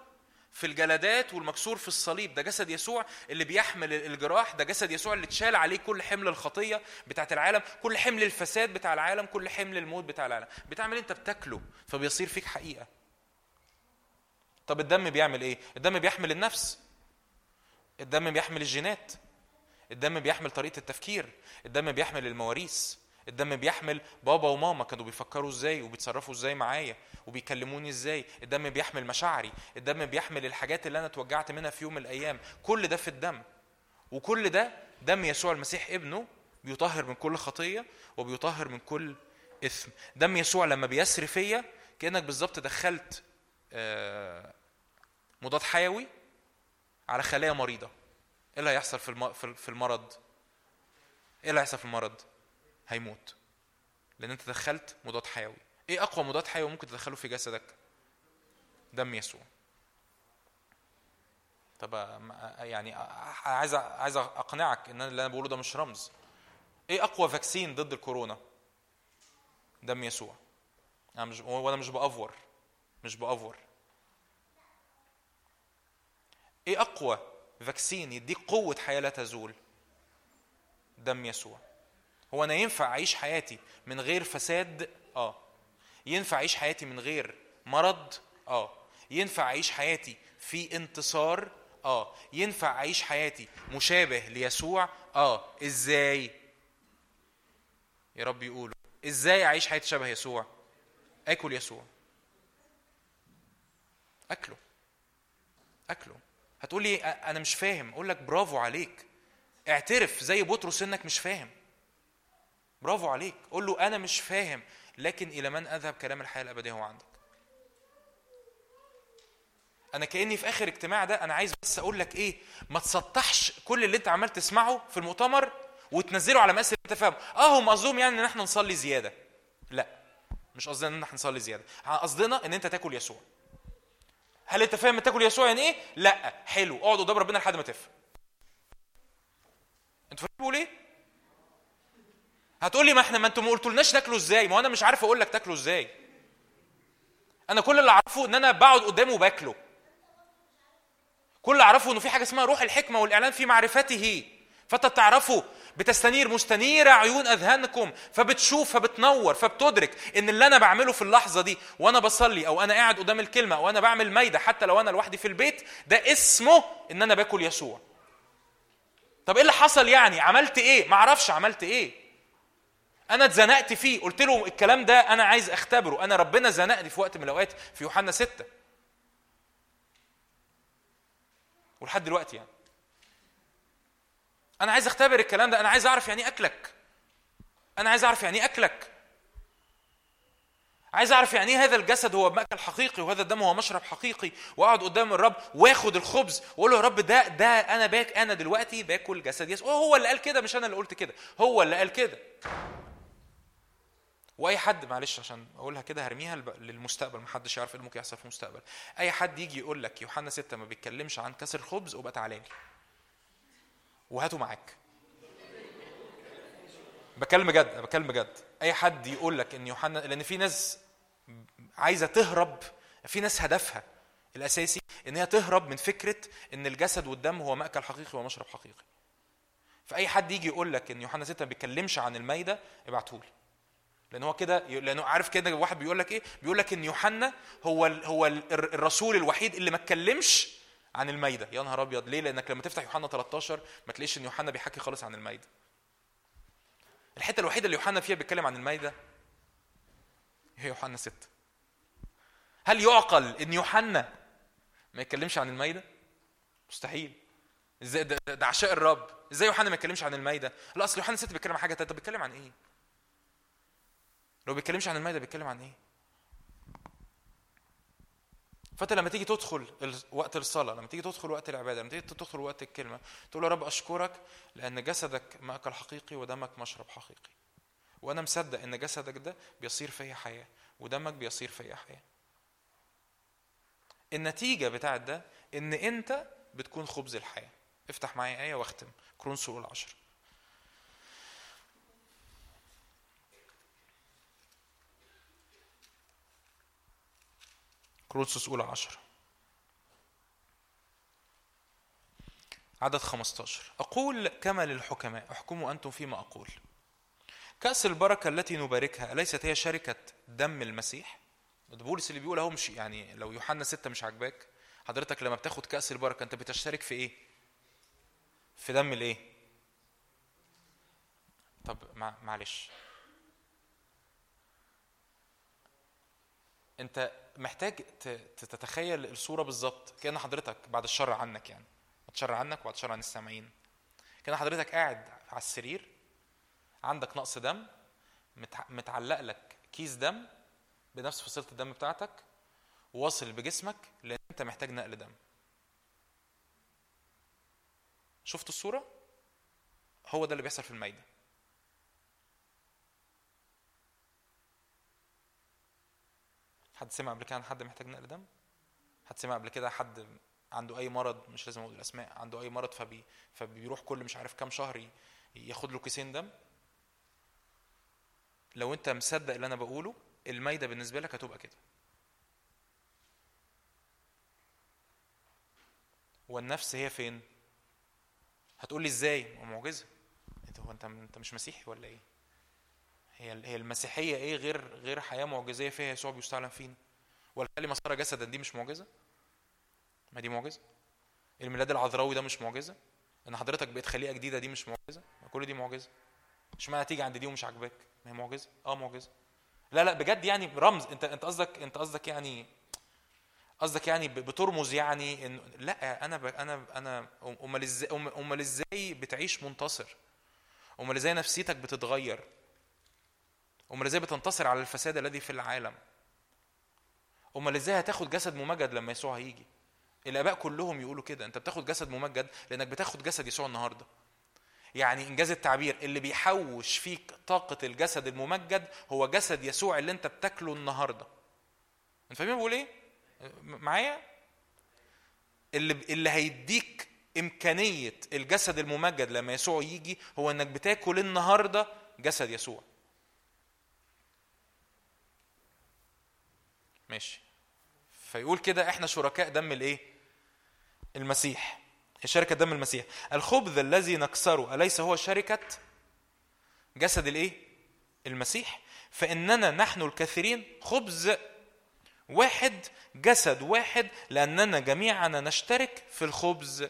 في الجلدات والمكسور في الصليب. ده جسد يسوع اللي بيحمل الجراح. ده جسد يسوع اللي اتشال عليه كل حمل الخطية بتاعت العالم كل حمل الفساد بتاع العالم كل حمل الموت بتاع العالم. بتعمل انت بتاكله فبيصير فيك حقيقة. طب الدم بيعمل إيه؟ الدم بيحمل النفس. الدم بيحمل الجينات. الدم بيحمل طريقة التفكير الدم بيحمل المواريث الدم بيحمل بابا وماما كانوا بيفكروا إزاي وبيتصرفوا إزاي معايا وبيكلموني إزاي الدم بيحمل مشاعري الدم بيحمل الحاجات اللي أنا اتوجعت منها في يوم من الأيام كل ده في الدم. وكل ده دم يسوع المسيح ابنه بيطهر من كل خطية وبيطهر من كل إثم. دم يسوع لما بيسري فيا كأنك بالظبط دخلت آه، مضاد حيوي على خلايا مريضة. إيه اللي هيحصل في في المرض؟ إيه اللي هيحصل في المرض؟ هيموت. لأن أنت دخلت مضاد حيوي. إيه أقوى مضاد حيوي ممكن تدخله في جسدك؟ دم يسوع. طب يعني عايز عايز أقنعك إن اللي أنا بقوله ده مش رمز. إيه أقوى فاكسين ضد الكورونا؟ دم يسوع. أنا مش وأنا مش بأفور. مش بأفور. إيه أقوى فاكسين يديك قوة حياة لا تزول. دم يسوع. هو أنا ينفع أعيش حياتي من غير فساد؟ آه. ينفع أعيش حياتي من غير مرض؟ آه. ينفع أعيش حياتي في انتصار؟ آه. ينفع أعيش حياتي مشابه ليسوع؟ آه. إزاي؟ يا رب يقولوا. إزاي أعيش حياتي شبه يسوع؟ آكل يسوع. أكله. أكله. هتقول لي أنا مش فاهم. أقول لك برافو عليك. اعترف زي بطرس إنك مش فاهم. برافو عليك. قول له أنا مش فاهم لكن إلى من أذهب كلام الحياة الأبدية هو عندك؟ أنا كأني في آخر اجتماع ده أنا عايز بس أقول لك إيه ما تسطحش كل اللي أنت عمال تسمعه في المؤتمر وتنزله على مقاس انت فاهمه آه هم قصدهم يعني إن إحنا نصلي زيادة. لا مش قصدنا إن إحنا نصلي زيادة. قصدنا إن أنت تاكل يسوع. هل انت فاهم تاكل يسوع يعني إيه؟ لا. حلو. اقعد قدام ربنا لحد ما تفهم. أنتوا فاهمين إيه؟ هتقول لي ما إحنا ما أنتوا ما قلتولناش تاكلوا إزاي؟ ما أنا مش عارف أقول لك تاكلوا إزاي. أنا كل اللي اعرفه ان أنا بقعد قدامه وباكله. كل اللي اعرفه إنه في حاجة اسمها روح الحكمة والإعلان في معرفته. فانت تعرفه بتستنير مستنيرة عيون أذهانكم فبتشوف فبتنور فبتدرك إن اللي أنا بعمله في اللحظة دي وأنا بصلي أو أنا قاعد قدام الكلمة أو أنا بعمل مايدة حتى لو أنا لوحدي في البيت ده اسمه إن أنا باكل يسوع. طب إيه اللي حصل يعني؟ عملت إيه؟ معرفش عملت إيه. أنا اتزنقت فيه قلت له الكلام ده أنا عايز أختبره أنا ربنا زنقني في وقت من الأوقات في يوحنا ستة. ولحد دلوقتي يعني. أنا عايز أختبر الكلام ده أنا عايز أعرف يعني إيه أكلك؟ أنا عايز أعرف يعني إيه أكلك؟ عايز أعرف يعني إيه هذا الجسد هو مأكل حقيقي وهذا الدم هو مشرب حقيقي وأقعد قدام الرب وآخد الخبز وأقول له يا رب ده ده أنا باك أنا دلوقتي باكل جسد يسوع هو اللي قال كده مش أنا اللي قلت كده هو اللي قال كده. وأي حد معلش عشان أقولها كده هرميها للمستقبل محدش يعرف إيه اللي ممكن يحصل في المستقبل. أي حد يجي يقول لك يوحنا ستة ما بيتكلمش عن كسر الخبز وبقى تعالى لي وهاته معاك. بكلم بجد بكلم بجد أي حد يقول لك إن يوحنا لأن في ناس عايزة تهرب في ناس هدفها الأساسي إن هي تهرب من فكرة إن الجسد والدم هو مأكل حقيقي ومشرب حقيقي. فأي حد يجي يقول لك إن يوحنا 6 ما بيتكلمش عن المايده ابعته لي لأن هو كده لأنه عارف كده واحد بيقول لك إيه؟ بيقول لك إن يوحنا هو هو ال الرسول الوحيد اللي ما اتكلمش عن المايده يا نهار أبيض. ليه؟ لأنك لما تفتح يوحنا 13 ما تلاقيش إن يوحنا بيحكي خالص عن المايده الحتة الوحيدة اللي يوحنا فيها بيتكلم عن المايده هي يوحنا 6 هل يعقل إن يوحنا ما يتكلمش عن المايده مستحيل. إزاي؟ ده, ده, عشاء الرب. إزاي يوحنا ما يتكلمش عن المايده لا أصل يوحنا 6 بيتكلم عن حاجة تانية طب بيتكلم عن إيه؟ لو بيتكلمش عن المايده بيتكلم عن إيه؟ فانت لما تيجي تدخل وقت الصلاة لما تيجي تدخل وقت العبادة لما تيجي تدخل وقت الكلمة تقول يا رب أشكرك لأن جسدك ماكل حقيقي ودمك مشرب حقيقي. وأنا مصدق إن جسدك ده بيصير فيا حياة ودمك بيصير فيا حياة. النتيجة بتاعت ده إن أنت بتكون خبز الحياة. افتح معايا آية واختم. كرونس الاولى 10 كرونسوس أولى 10 عدد 15 أقول كما للحكماء احكموا أنتم فيما أقول كأس البركة التي نباركها أليست هي شركة دم المسيح؟ ده بولس اللي بيقول أهو مش يعني لو يوحنا ستة مش عاجباك حضرتك لما بتاخد كأس البركة أنت بتشترك في إيه؟ في دم الإيه؟ طب مع- معلش أنت محتاج تتخيل الصورة بالظبط. كأن حضرتك بعد الشر عنك يعني. بعد الشر عنك وبعد الشر عن السامعين. كأن حضرتك قاعد على السرير عندك نقص دم متع- متعلق لك كيس دم بنفس فصيلة الدم بتاعتك واصل بجسمك لأن أنت محتاج نقل دم. شفت الصورة؟ هو ده اللي بيحصل في المايده حد سمع قبل كده عن حد محتاج نقل دم؟ حد سمع قبل كده حد عنده أي مرض مش لازم أقول الأسماء عنده أي مرض فبي فبيروح كل مش عارف كام شهر ياخد له كيسين دم؟ لو أنت مصدق اللي أنا بقوله المايده بالنسبة لك هتبقى كده. والنفس هي فين؟ هتقول لي إزاي؟ معجزة. انت هو أنت أنت مش مسيحي ولا إيه؟ هي هي المسيحية إيه غير غير حياة معجزية فيها يسوع بيستعلن فينا؟ والكلمة صار جسدا دي مش معجزة؟ ما دي معجزة. الميلاد العذراوي ده مش معجزة. إن حضرتك بقيت خليقة جديدة دي مش معجزة؟ ما كل دي معجزة. اشمعنى تيجي عند دي ومش عاجباك. ما هي معجزة. آه معجزة. لا لا بجد يعني رمز. أنت أنت قصدك أنت قصدك يعني قصدك يعني بترمز يعني إن لا أنا ب... أنا أنا أمال إزاي أمال إزاي بتعيش منتصر؟ أمال إزاي نفسيتك بتتغير؟ أمال إزاي بتنتصر على الفساد الذي في العالم؟ أمال إزاي هتاخد جسد ممجد لما يسوع هيجي؟ الآباء كلهم يقولوا كده أنت بتاخد جسد ممجد لأنك بتاخد جسد يسوع النهارده. يعني إنجاز التعبير اللي بيحوش فيك طاقة الجسد الممجد هو جسد يسوع اللي أنت بتاكله النهارده. أنت فاهمين بقول إيه؟ معايا؟ اللي اللي هيديك إمكانية الجسد الممجد لما يسوع يجي هو إنك بتاكل النهارده جسد يسوع. ماشي. فيقول كده إحنا شركاء دم الإيه؟ المسيح. شركة دم المسيح. الخبز الذي نكسره أليس هو شركة جسد الإيه؟ المسيح. فإننا نحن الكثيرين خبز واحد جسد واحد لأننا جميعنا نشترك في الخبز.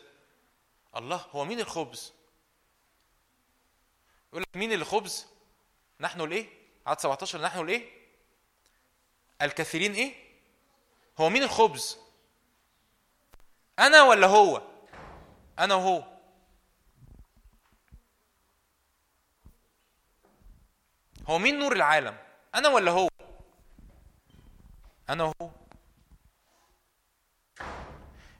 الله هو مين الخبز؟ يقول لك مين الخبز؟ نحن الإيه؟ عدد 17 نحن الإيه؟ الكثيرين إيه؟ هو مين الخبز؟ أنا ولا هو؟ أنا وهو. هو مين نور العالم؟ أنا ولا هو؟ أنا وهو.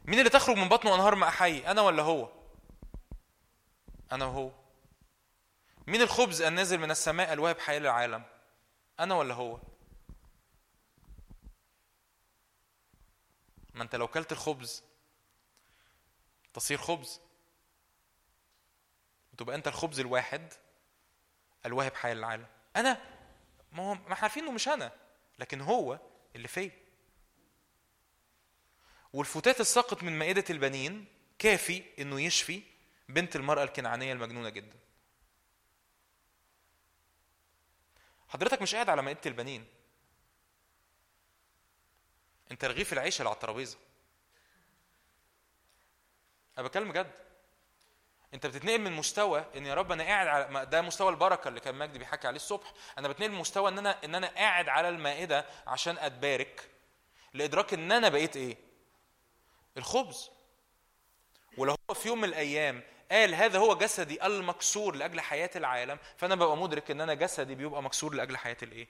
مين اللي تخرج من بطنه أنهار ماء حي؟ أنا ولا هو؟ أنا وهو. مين الخبز النازل من السماء الواهب حياه للعالم؟ أنا ولا هو؟ ما انت لو كلت الخبز تصير خبز. وتبقى انت الخبز الواحد الواهب حياه للعالم. أنا ما هو ما إحنا عارفين انه مش أنا لكن هو اللي فيا. والفتات الساقط من مائدة البنين كافي انه يشفي بنت المرأة الكنعانية المجنونة جدا. حضرتك مش قاعد على مائدة البنين. انت رغيف العيش اللي على الترابيزة. أنا بتكلم بجد. انت بتتنقل من مستوى إن يا رب أنا قاعد على ده مستوى البركة اللي كان مجدي بيحكي عليه الصبح. أنا بتنقل من مستوى إن أنا إن أنا قاعد على المائدة عشان أتبارك لإدراك إن أنا بقيت إيه؟ الخبز. ولو هو في يوم من الأيام قال هذا هو جسدي المكسور لأجل حياة العالم فأنا ببقى مدرك إن أنا جسدي بيبقى مكسور لأجل حياة الإيه؟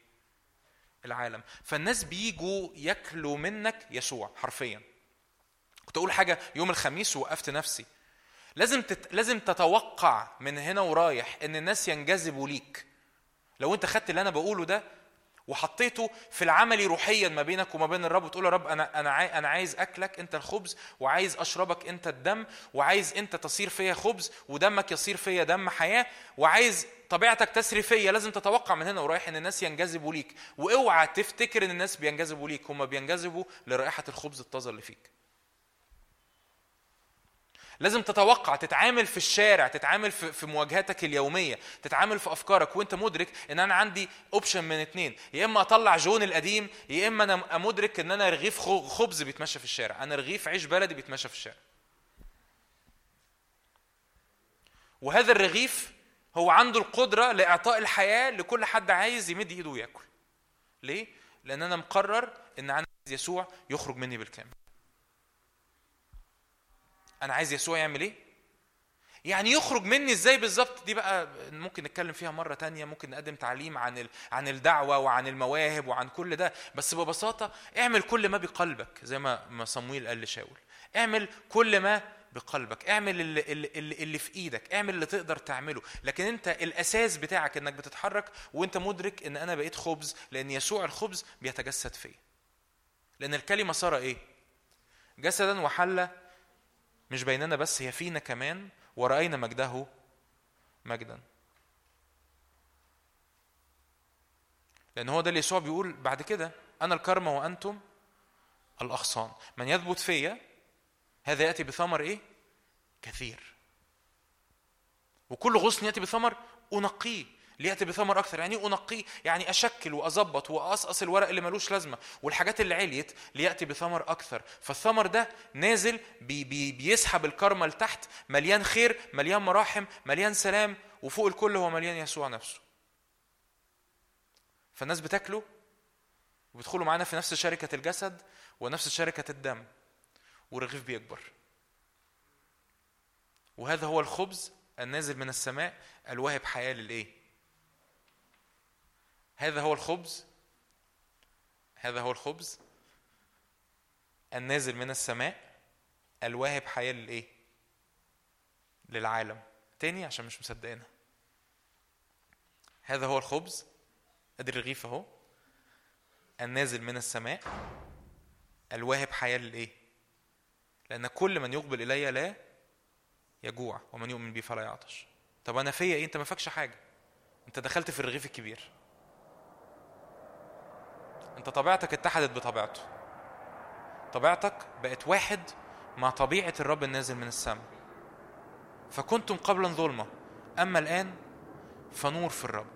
العالم. فالناس بيجوا ياكلوا منك يسوع حرفيا. كنت أقول حاجة يوم الخميس ووقفت نفسي. لازم تت... لازم تتوقع من هنا ورايح إن الناس ينجذبوا ليك. لو أنت خدت اللي أنا بقوله ده وحطيته في العملي روحيا ما بينك وما بين الرب وتقول يا رب أنا أنا. أنا عايز أكلك أنت الخبز وعايز أشربك أنت الدم وعايز أنت تصير فيا خبز ودمك يصير فيا دم حياة وعايز طبيعتك تسري فيا لازم تتوقع من هنا ورايح إن الناس ينجذبوا ليك وأوعى تفتكر إن الناس بينجذبوا ليك هم بينجذبوا لرائحة الخبز الطازة اللي فيك لازم تتوقع تتعامل في الشارع تتعامل في في مواجهاتك اليومية تتعامل في أفكارك وأنت مدرك إن أنا عندي option من اتنين. يا إما أطلع جون القديم يا إما أنا مدرك إن أنا رغيف خبز بيتمشى في الشارع. أنا رغيف عيش بلدي بيتمشى في الشارع. وهذا الرغيف هو عنده القدرة لإعطاء الحياة لكل حد عايز يمد إيده وياكل. ليه؟ لأن أنا مقرر إن عايز يسوع يخرج مني بالكامل. أنا عايز يسوع يعمل إيه؟ يعني يخرج مني إزاي بالظبط؟ دي بقى ممكن نتكلم فيها مرة تانية ممكن نقدم تعليم عن. عن الدعوة وعن المواهب وعن كل ده بس ببساطة اعمل كل ما بقلبك زي ما ما صمويل قال لشاول. اعمل كل ما بقلبك اعمل اللي, اللي, اللي اللي في إيدك اعمل اللي تقدر تعمله. لكن انت الأساس بتاعك إنك بتتحرك وانت مدرك إن أنا بقيت خبز لأن يسوع الخبز بيتجسد فيا. لأن الكلمة صار إيه؟ جسدا وحل مش بيننا بس هي فينا كمان ورأينا مجده مجدا. لأن هو ده اللي يسوع بيقول بعد كده أنا الكرمة وأنتم الأغصان. من يثبت فيا هذا يأتي بثمر إيه؟ كثير. وكل غصن يأتي بثمر أنقيه. لياتي بثمر أكثر. يعني انقيه يعني أشكل وأظبط وأقصقص الورق اللي ملوش لازمة والحاجات اللي عليت ليأتي بثمر أكثر. فالثمر ده نازل بي بي بيسحب الكرمة لتحت مليان خير مليان مراحم مليان سلام وفوق الكل هو مليان يسوع نفسه. فالناس بتاكله وبيدخلوا معانا في نفس شركة الجسد ونفس شركة الدم والرغيف بيكبر. وهذا هو الخبز النازل من السماء الواهب حياة للإيه؟ هذا هو الخبز. هذا هو الخبز. النازل من السماء. الواهب حياة للإيه؟ للعالم. تاني عشان مش مصدقينها. هذا هو الخبز. أدي الرغيف أهو. النازل من السماء. الواهب حياة للإيه؟ لأن كل من يقبل إلي لا يجوع ومن يؤمن بي فلا يعطش. طب أنا فيا إيه؟ أنت ما فاكش حاجة. أنت دخلت في الرغيف الكبير. انت طبيعتك اتحدت بطبيعته. طبيعتك بقت واحد مع طبيعة الرب النازل من السماء. فكنتم قبلا ظلمة أما الآن فنور في الرب.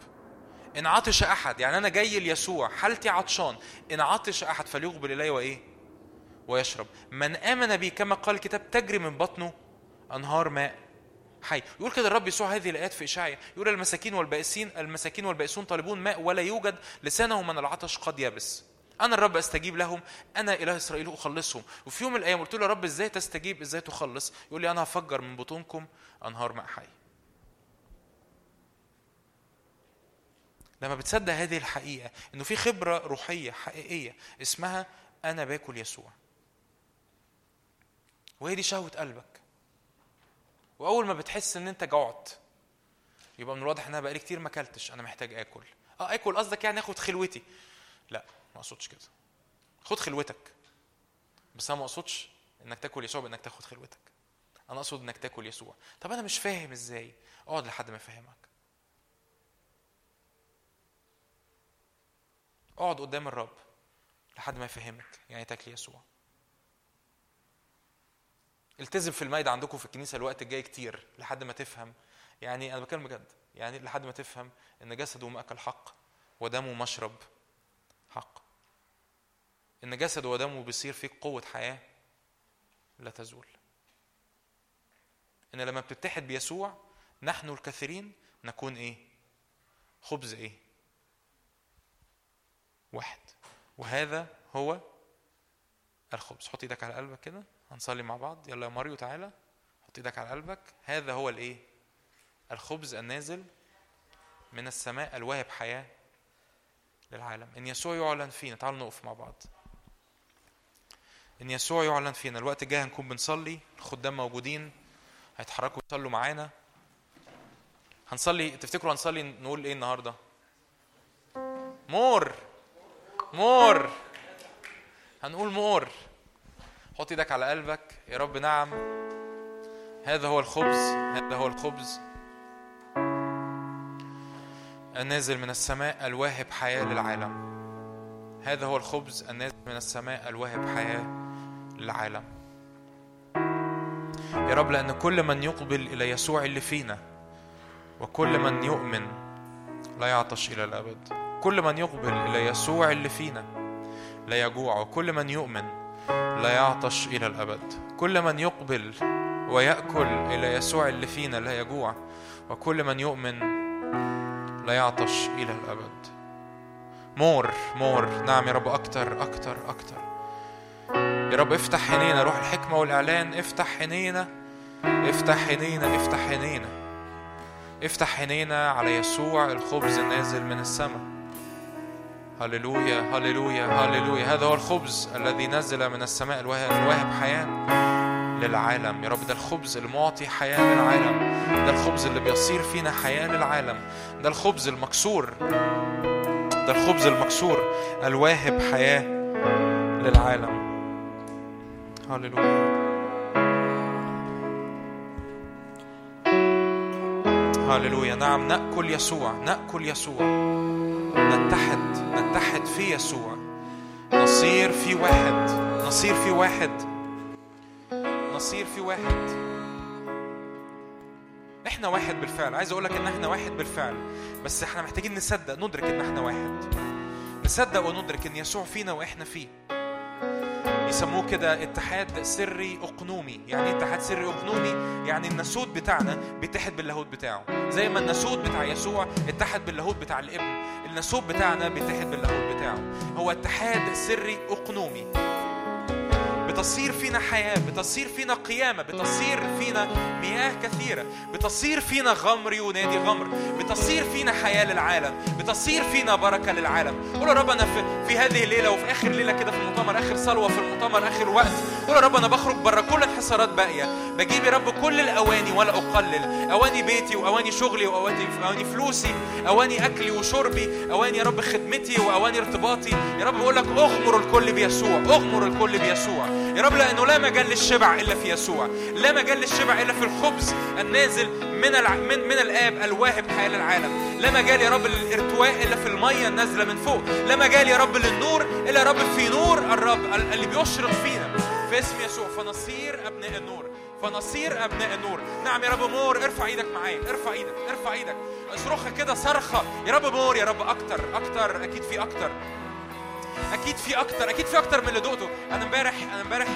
إن عطش أحد يعني أنا جاي ليسوع حالتي عطشان إن عطش أحد فليقبل إلي وإيه؟ ويشرب. من آمن بي كما قال الكتاب تجري من بطنه أنهار ماء. حي. يقول كده الرب يسوع هذه الآيات في إشعيا يقول المساكين والبائسين المساكين والبائسون طالبون ماء ولا يوجد لسانهم من العطش قد يبس أنا الرب أستجيب لهم. أنا إله إسرائيل أخلصهم. وفي يوم من الأيام قلت له يا رب إزاي تستجيب؟ إزاي تخلص؟ يقول لي أنا هفجر من بطونكم أنهار ماء حي. لما بتصدق هذه الحقيقة إنه في خبرة روحية حقيقية اسمها أنا باكل يسوع. وهي دي شهوة قلبك. وأول ما بتحس إن أنت جوعت يبقى من الواضح إن أنا بقالي كتير ما أكلتش أنا محتاج آكل. آه آكل قصدك يعني آخد خلوتي. لا ما أقصدش كده. خد خلوتك. بس أنا ما أقصدش إنك تاكل يسوع بإنك تاخد خلوتك. أنا أقصد إنك تاكل يسوع. طب أنا مش فاهم إزاي؟ أقعد لحد ما أفهمك. أقعد قدام الرب لحد ما يفهمك يعني تاكل يسوع. التزم في المايدة عندكم في الكنيسة الوقت الجاي كتير لحد ما تفهم. يعني أنا بتكلم بجد. يعني لحد ما تفهم إن جسده مأكل حق ودمه مشرب حق. إن جسده ودمه بيصير فيك قوة حياة لا تزول. إن لما بتتحد بيسوع نحن الكثيرين نكون إيه؟ خبز إيه؟ واحد. وهذا هو الخبز. حط إيدك على قلبك كده. هنصلي مع بعض. يلا يا ماريو تعالى. حط إيدك على قلبك. هذا هو الايه؟ الخبز النازل من السماء الواهب حياة للعالم. إن يسوع يعلن فينا تعالوا نقف مع بعض. إن يسوع يعلن فينا الوقت الجاي هنكون بنصلي. الخدام موجودين هيتحركوا يصلوا معانا. هنصلي تفتكروا هنصلي نقول إيه النهارده؟ More! More! هنقول more! حط إيدك على قلبك. يا رب نعم. هذا هو الخبز. هذا هو الخبز. النازل من السماء الواهب حياة للعالم. هذا هو الخبز النازل من السماء الواهب حياة للعالم. يا رب لأن كل من يقبل إلى يسوع اللي فينا وكل من يؤمن لا يعطش إلى الأبد. كل من يقبل إلى يسوع اللي فينا لا يجوع وكل من يؤمن لا يعطش إلى الأبد. كل من يقبل ويأكل إلى يسوع اللي فينا لا يجوع وكل من يؤمن لا يعطش إلى الأبد. More more. نعم يا رب أكتر أكتر أكتر. يا رب افتح عينينا روح الحكمة والإعلان. افتح عينينا افتح عينينا افتح عينينا. افتح عينينا على يسوع الخبز النازل من السماء. هللويا هللويا هللويا. هذا هو الخبز الذي نزل من السماء الواهب حياة للعالم. يا رب ده الخبز المعطي حياة للعالم. ده الخبز اللي بيصير فينا حياة للعالم. ده الخبز المكسور. ده الخبز المكسور. الواهب حياة للعالم. هللويا. هللويا. نعم نأكل يسوع نأكل يسوع. نتحد في يسوع. نصير في واحد. نصير في واحد. نصير في واحد. إحنا واحد بالفعل. عايز أقول لك إن إحنا واحد بالفعل. بس إحنا محتاجين نصدق ندرك إن إحنا واحد. نصدق وندرك إن يسوع فينا وإحنا فيه. يسموه كده اتحاد سري أقنومي. يعني إيه اتحاد سري أقنومي؟ يعني الناسوت بتاعنا بيتحد باللاهوت بتاعه. زي ما الناسوت بتاع يسوع اتحد باللاهوت بتاع الابن. الناسوت بتاعنا بيتحد باللاهوت بتاعه. هو اتحاد سري أقنومي. بتصير فينا حياة بتصير فينا قيامة بتصير فينا مياه كثيرة بتصير فينا غمر ينادي غمر بتصير فينا حياة للعالم بتصير فينا بركة للعالم. قول يا رب أنا في, في هذه الليلة وفي آخر ليلة كده في المؤتمر آخر صلوة في المؤتمر آخر وقت قول يا رب أنا بخرج بره كل انحسارات باقية. بجيب يا رب كل الأواني ولا أقلل. أواني بيتي وأواني شغلي وأواني أواني فلوسي أواني أكلي وشربي أواني يا رب خدمتي وأواني ارتباطي. يا رب بقول لك أغمر الكل بيسوع أغمر الكل بيسوع. يا رب لأنه لا مجال للشبع إلا في يسوع لا مجال للشبع إلا في الخبز النازل من الع... من من الآب الواهب حياة للعالم لا مجال يا رب للإرتواء إلا في المية النازلة من فوق. لا مجال يا رب للنور إلا يا رب في نور الرب ال- اللي بيشرق فينا. في اسم يسوع فنصير أبناء النور. فنصير أبناء النور. نعم يا رب more ارفع إيدك معايا ارفع إيدك ارفع إيدك. اصرخها كده صرخة. يا رب more يا رب أكتر أكتر أكيد في أكتر. أكيد في أكتر أكيد في أكتر من اللي دقته. أنا امبارح أنا امبارح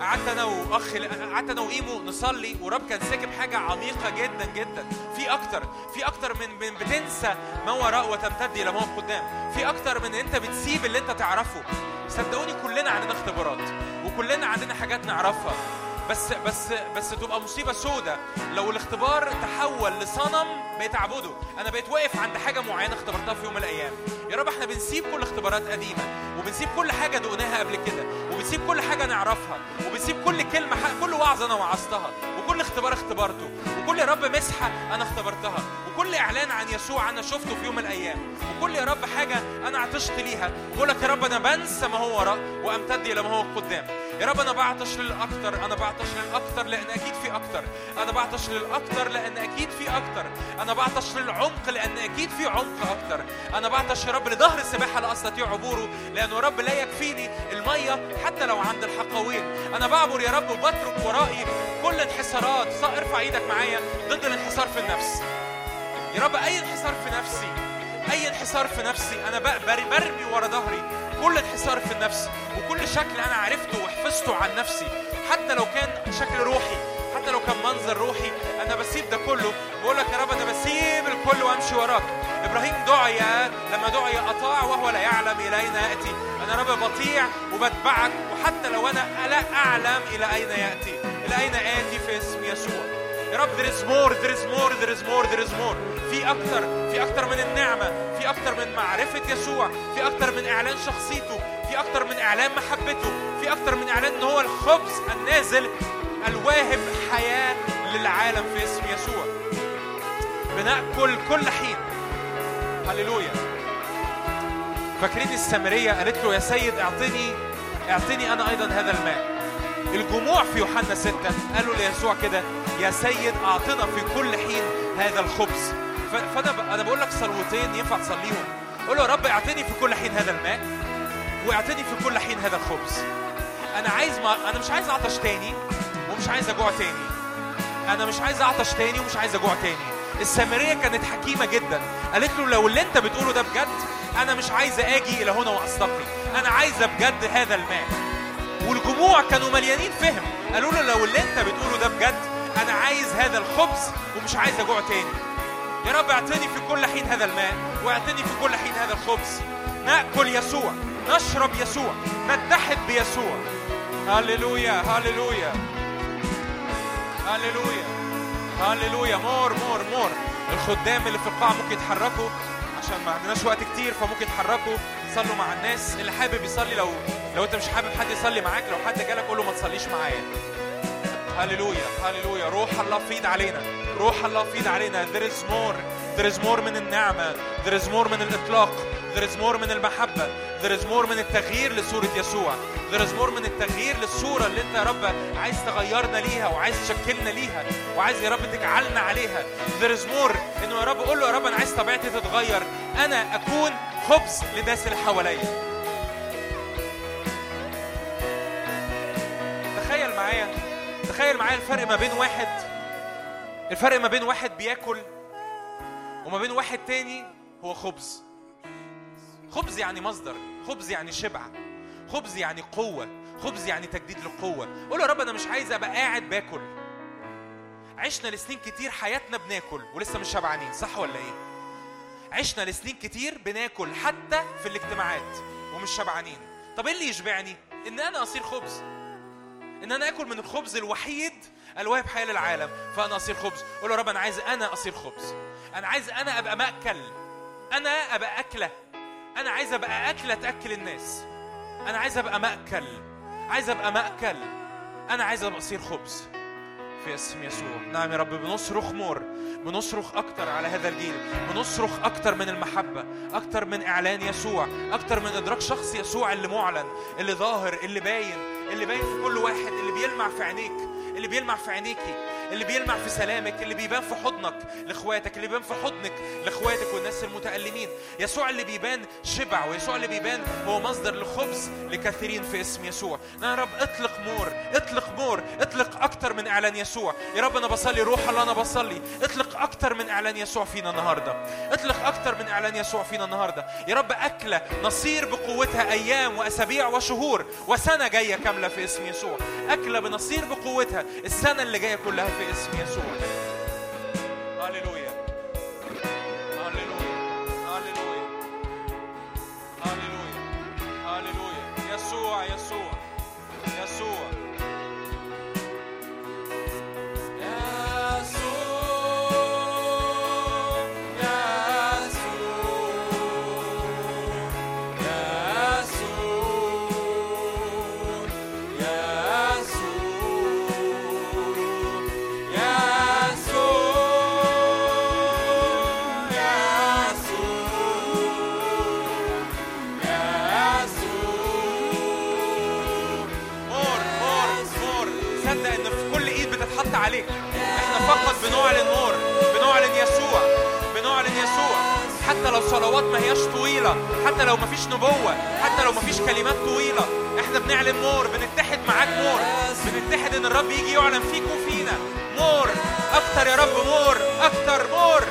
قعدت أنا وأخ قعدت أنا وإيمو نصلي ورب كان ساكب حاجة عميقة جدا جدا. في أكتر في أكتر من من بتنسى ما وراء وتمتد إلى ما قدام. في أكتر من أنت بتسيب اللي أنت تعرفه. صدقوني كلنا عندنا اختبارات وكلنا عندنا حاجات نعرفها. بس بس بس تبقى مصيبة سودة. لو الاختبار تحول لصنم بقيت اعبده أنا بقيت واقف عند حاجة معينة اختبرتها في يوم من الأيام. يا رب إحنا بنسيب كل اختبارات قديمة وبنسيب كل حاجة دقناها قبل كده وبنسيب كل حاجة نعرفها وبنسيب كل كلمة كل وعظة أنا وعظتها وكل اختبار اختبرته وكل يا رب مسحة أنا اختبرتها وكل إعلان عن يسوع أنا شفته في يوم من الأيام وكل يا رب حاجة أنا عطشت ليها. وبقول لك يا رب أنا بنسى ما هو وراء وأمتد إلى ما هو قدام. يا رب أنا بعطش للأكتر أنا بعطش للأكتر لأن أكيد في أكتر. أنا بعطش للأكتر لأن أكيد في أكتر. أنا بعطش للعمق لأن أكيد في عمق أكتر. أنا بعطش يا رب لظهر السباحة لا أستطيع عبوره لأنه يا رب لا يكفيني المية حتى لو عند الحقاوين. أنا بعبر يا رب وبترك ورائي كل انحسارات. ارفع إيدك معايا ضد الانحسار في النفس. يا رب أي انحسار في نفسي أي انحسار في نفسي بر- برمي ورا ظهري. كل انحسار في النفس وكل شكل أنا عرفته وحفظته عن نفسي حتى لو كان شكل روحي حتى لو كان منظر روحي أنا بسيب ده كله بقول لك يا رب أنا بسيب الكل وأمشي وراك. إبراهيم دعي لما دعي أطاع وهو لا يعلم إلى أين يأتي. أنا رب بطيع وبتبعك وحتى لو أنا لا أعلم إلى أين يأتي. إلى أين آتي في اسم يسوع؟ يا رب there is more there is more there is more there is more. في أكتر في أكتر من النعمة في أكتر من معرفة يسوع في أكتر من إعلان شخصيته في أكتر من إعلان محبته في أكتر من إعلان إن هو الخبز النازل الواهب حياة للعالم في اسم يسوع. بنأكل كل حين. هللويا. فاكرين السامرية قالت له يا سيد أعطني أعطني أنا أيضا هذا الماء. الجموع في يوحنا ستة قالوا ليسوع كده يا سيد أعطنا في كل حين هذا الخبز. فأنا. أنا بقول لك صلوتين ينفع تصليهم. قول له يا رب اعطني في كل حين هذا الماء واعطني في كل حين هذا الخبز. أنا عايز ما... أنا مش عايز أعطش تاني ومش عايز أجوع تاني. أنا مش عايز أعطش تاني ومش عايز أجوع تاني. السامرية كانت حكيمة جدا. قالت له لو اللي أنت بتقوله ده بجد أنا مش عايزة أجي إلى هنا وأستقي أنا عايزة بجد هذا الماء. والجموع كانوا مليانين فهم. قالوا له لو اللي أنت بتقوله ده بجد أنا عايز هذا الخبز ومش عايز اجوع تاني. يا رب أعطني في كل حين هذا الماء وأعطني في كل حين هذا الخبز. نأكل يسوع نشرب يسوع نتحد بيسوع. هللويا هللويا. هللويا هللويا. more more more. الخدام اللي في القاعة ممكن يتحركوا عشان ما عندناش وقت كتير فممكن يتحركوا. صلوا مع الناس. اللي حابب يصلي لو لو أنت مش حابب حد يصلي معاك لو حد جالك قول له ما تصليش معايا. هللويا هللويا. روح الله فيض علينا. روح الله فيض علينا. There is more. There is more من النعمة. There is more من الإطلاق. There is more من المحبة. There is more من التغيير لصورة يسوع. There is more من التغيير للصورة اللي انت يا رب عايز تغيرنا ليها وعايز تشكلنا ليها وعايز يا رب تجعلنا عليها. There is more. انه يا رب قول له يا رب أنا عايز طبيعتي تتغير. أنا أكون خبز للناس اللي حواليا. تخيل معايا. تخيل معايا الفرق ما بين واحد الفرق ما بين واحد بياكل وما بين واحد تاني هو خبز. خبز يعني مصدر خبز يعني شبع خبز يعني قوة خبز يعني تجديد للقوة. قول يا رب أنا مش عايز أبقى قاعد باكل. عشنا لسنين كتير حياتنا بناكل ولسه مش شبعانين صح ولا إيه؟ عشنا لسنين كتير بناكل حتى في الاجتماعات ومش شبعانين. طب إيه اللي يشبعني؟ إن أنا أصير خبز. إن أنا آكل من الخبز الوحيد الواهب حياة للعالم فأنا أصير خبز. قول يا رب أنا عايز أنا أصير خبز. أنا عايز أنا أبقى مأكل. أنا أبقى أكلة. أنا عايز أبقى أكلة تأكل الناس. أنا عايز أبقى مأكل. عايز أبقى مأكل. أنا عايز أبقى أصير خبز. في اسم يسوع. نعم يا رب بنصرخ مر بنصرخ أكتر على هذا الجيل. بنصرخ أكتر من المحبة. أكتر من إعلان يسوع. أكتر من إدراك شخص يسوع اللي معلن اللي ظاهر اللي باين. اللي باين في كل واحد اللي بيلمع في عينيك اللي بيلمع في عينيكي. اللي بيلمع في سلامك اللي بيبان في حضنك لإخواتك اللي بيبان في حضنك لإخواتك والناس المتألمين. يسوع اللي بيبان شبع ويسوع اللي بيبان هو مصدر لخبز لكثيرين في اسم يسوع. يا رب اطلق more اطلق more اطلق أكتر من إعلان يسوع. يا رب أنا بصلي روح الله أنا بصلي. اطلق أكتر من إعلان يسوع فينا النهارده. اطلق أكتر من إعلان يسوع فينا النهارده. يا رب أكلة نصير بقوتها أيام وأسابيع وشهور وسنة جاية كاملة في اسم يسوع. أكلة بنصير بقوتها السنة اللي جاية كلها في اسم يسوع هللويا فقط بنعلن نور بنعلن يسوع بنعلن يسوع حتى لو صلوات ما هياش طويلة حتى لو ما فيش نبوة حتى لو ما فيش كلمات طويلة إحنا بنعلن نور بنتحد معاك نور بنتحد إن الرب يجي يعلن فيك وفينا. نور أكتر يا رب نور أكتر نور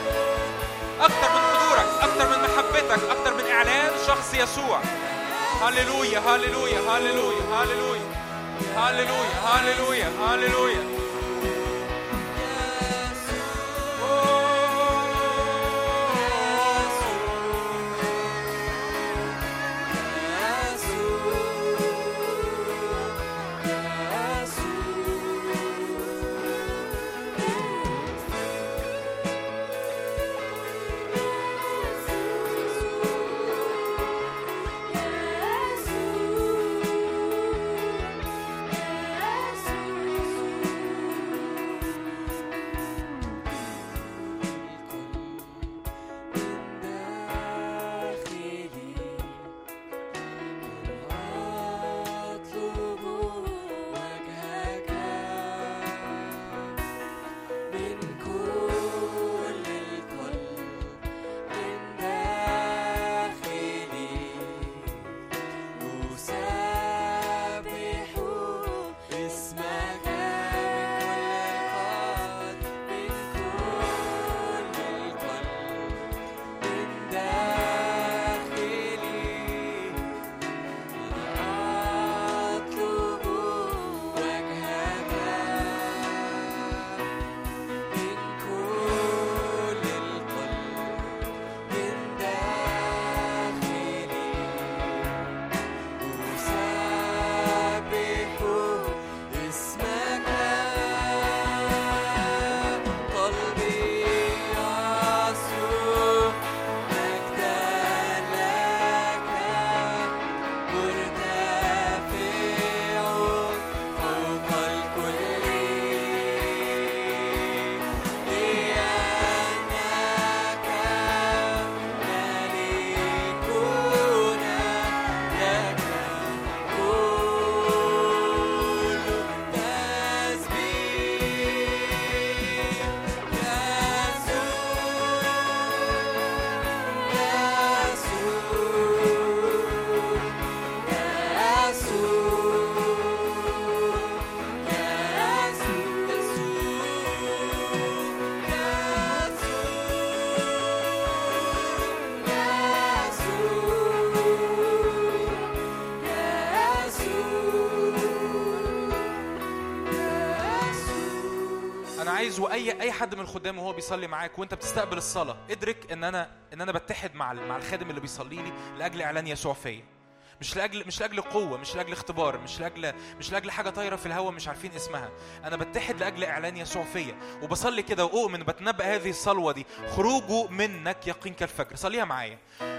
أكتر من حضورك أكتر من محبتك أكتر من إعلان شخص يسوع. هللويا هللويا هللويا هللويا هللويا هللويا هللويا. حد من الخدام وهو بيصلي معاك وانت بتستقبل الصلاة ادرك ان أنا ان أنا بتحد مع مع الخادم اللي بيصلي لي لأجل إعلان يسوع فيا. مش لاجل مش لأجل قوة مش لأجل اختبار مش لاجل مش لأجل حاجة طايرة في الهواء مش عارفين اسمها. أنا بتحد لأجل اعلان يسوع فيا وبصلي كده وأؤمن بتنبأ هذه الصلوة دي. خروجه منك يقين كالفجر. صليها معايا.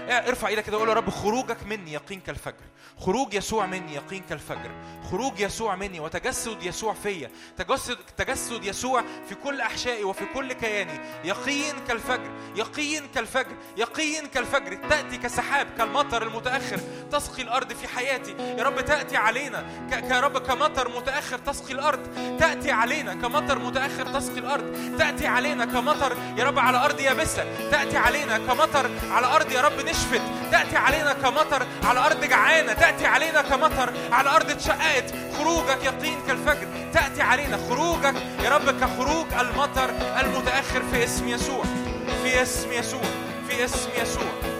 ارفع إيدك كده وقول يا رب خروجك مني يقين كالفجر. خروج يسوع مني يقين كالفجر. خروج يسوع مني وتجسد يسوع فيا. تجسد تجسد يسوع في كل أحشائي وفي كل كياني. يقين كالفجر. يقين كالفجر. يقين كالفجر. تأتي كسحاب كالمطر المتأخر. تسقي الأرض في حياتي. يا رب تأتي علينا يا رب كمطر متأخر تسقي الأرض. تأتي علينا كمطر متأخر تسقي الأرض. تأتي علينا كمطر يا رب على أرض يابسة. تأتي علينا كمطر على أرض يا رب نشفت. تأتي علينا كمطر على أرض جعانة. تأتي علينا كمطر على أرض اتشققت. خروجك يقين كالفجر. تأتي علينا خروجك يا رب كخروج المطر المتأخر في اسم يسوع. في اسم يسوع. في اسم يسوع.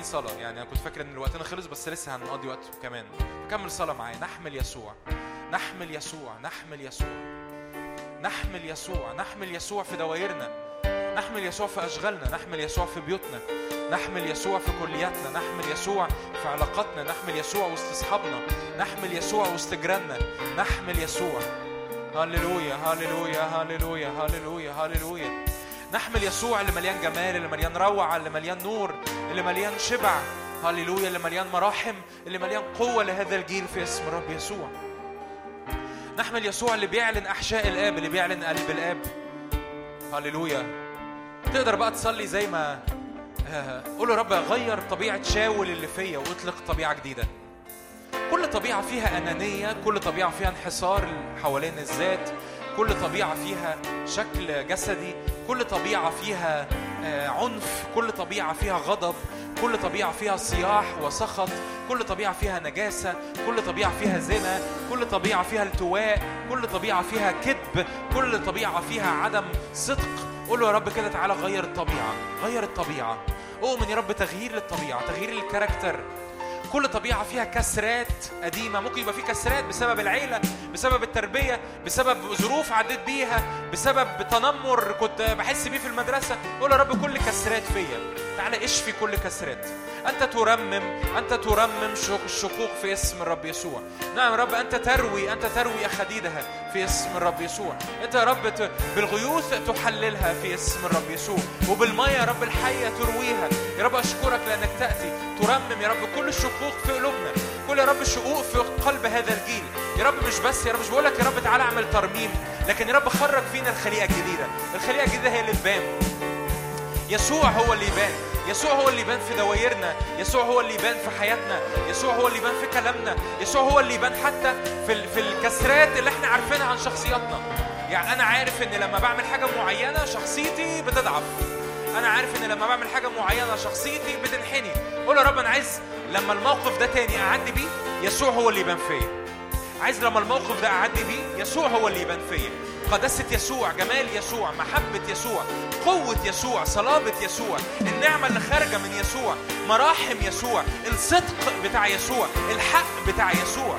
لسه مكملين صلاة. يعني أنا كنت فاكر إن وقتنا خلص بس لسه هنقضي وقت كمان. نكمل صلاة معايا. نحمل يسوع. نحمل يسوع. نحمل يسوع. نحمل يسوع. نحمل يسوع في دوائرنا. نحمل يسوع في أشغالنا. نحمل يسوع في بيوتنا. نحمل يسوع في كلياتنا. نحمل يسوع في علاقاتنا. نحمل يسوع وسط أصحابنا. نحمل يسوع وسط جيراننا. نحمل يسوع. هللويا هللويا هللويا هللويا هللويا. نحمل يسوع اللي مليان جمال اللي مليان روعة اللي مليان نور. اللي مليان شبع هللويا اللي مليان مراحم اللي مليان قوة لهذا الجيل في اسم الرب يسوع. نحمل يسوع اللي بيعلن أحشاء الآب اللي بيعلن قلب الآب. هللويا. تقدر بقى تصلي زي ما آه، قول يا رب غير طبيعة شاول اللي فيا وأطلق طبيعة جديدة. كل طبيعة فيها أنانية كل طبيعة فيها انحصار حوالين الذات كل طبيعة فيها شكل جسدي كل طبيعة فيها عنف كل طبيعة فيها غضب كل طبيعة فيها صياح وسخط كل طبيعة فيها نجاسة كل طبيعة فيها زنا كل طبيعة فيها التواء كل طبيعة فيها كذب كل طبيعة فيها عدم صدق. قول له يا رب كده تعالى غير الطبيعة غير الطبيعة. أؤمن يا رب تغيير للطبيعة تغيير للكاركتر. كل طبيعة فيها كسرات قديمة. ممكن يبقى في كسرات بسبب العيلة بسبب التربية بسبب ظروف عديت بيها بسبب تنمر كنت بحس بيه في المدرسة. قول يا رب كل كسرات فيا. تعالى اشفي كل كسرات أنت ترمم أنت ترمم الشقوق في اسم الرب يسوع. نعم رب أنت تروي أنت تروي أخديدها في اسم الرب يسوع. أنت يا رب بالغيوث تحللها في اسم الرب يسوع. وبالمية يا رب الحية ترويها. يا رب أشكرك لأنك تأتي. ترمم يا رب كل الشقوق في قلوبنا. كل يا رب شقوق في قلب هذا الجيل. يا رب مش بس يا رب مش بقول لك يا رب تعالى اعمل ترميم. لكن يا رب خرج فينا الخليقة الجديدة. الخليقة الجديدة هي اللي تبان. يسوع هو اللي يبان. يسوع هو اللي يبان في دوايرنا يسوع هو اللي يبان في حياتنا يسوع هو اللي يبان في كلامنا يسوع هو اللي يبان حتى في في الكسرات اللي إحنا عارفينها عن شخصياتنا. يعني أنا عارف إن لما بعمل حاجة معينة شخصيتي بتضعف. أنا عارف إن لما بعمل حاجة معينة شخصيتي بتنحني. قول يا رب أنا عايز لما الموقف ده تاني أعدي بيه يسوع هو اللي يبان فيا. عايز لما الموقف ده أعدي بيه يسوع هو اللي يبان فيا. قداسة يسوع جمال يسوع محبة يسوع قوة يسوع صلابة يسوع النعمة اللي خارجة من يسوع مراحم يسوع الصدق بتاع يسوع الحق بتاع يسوع.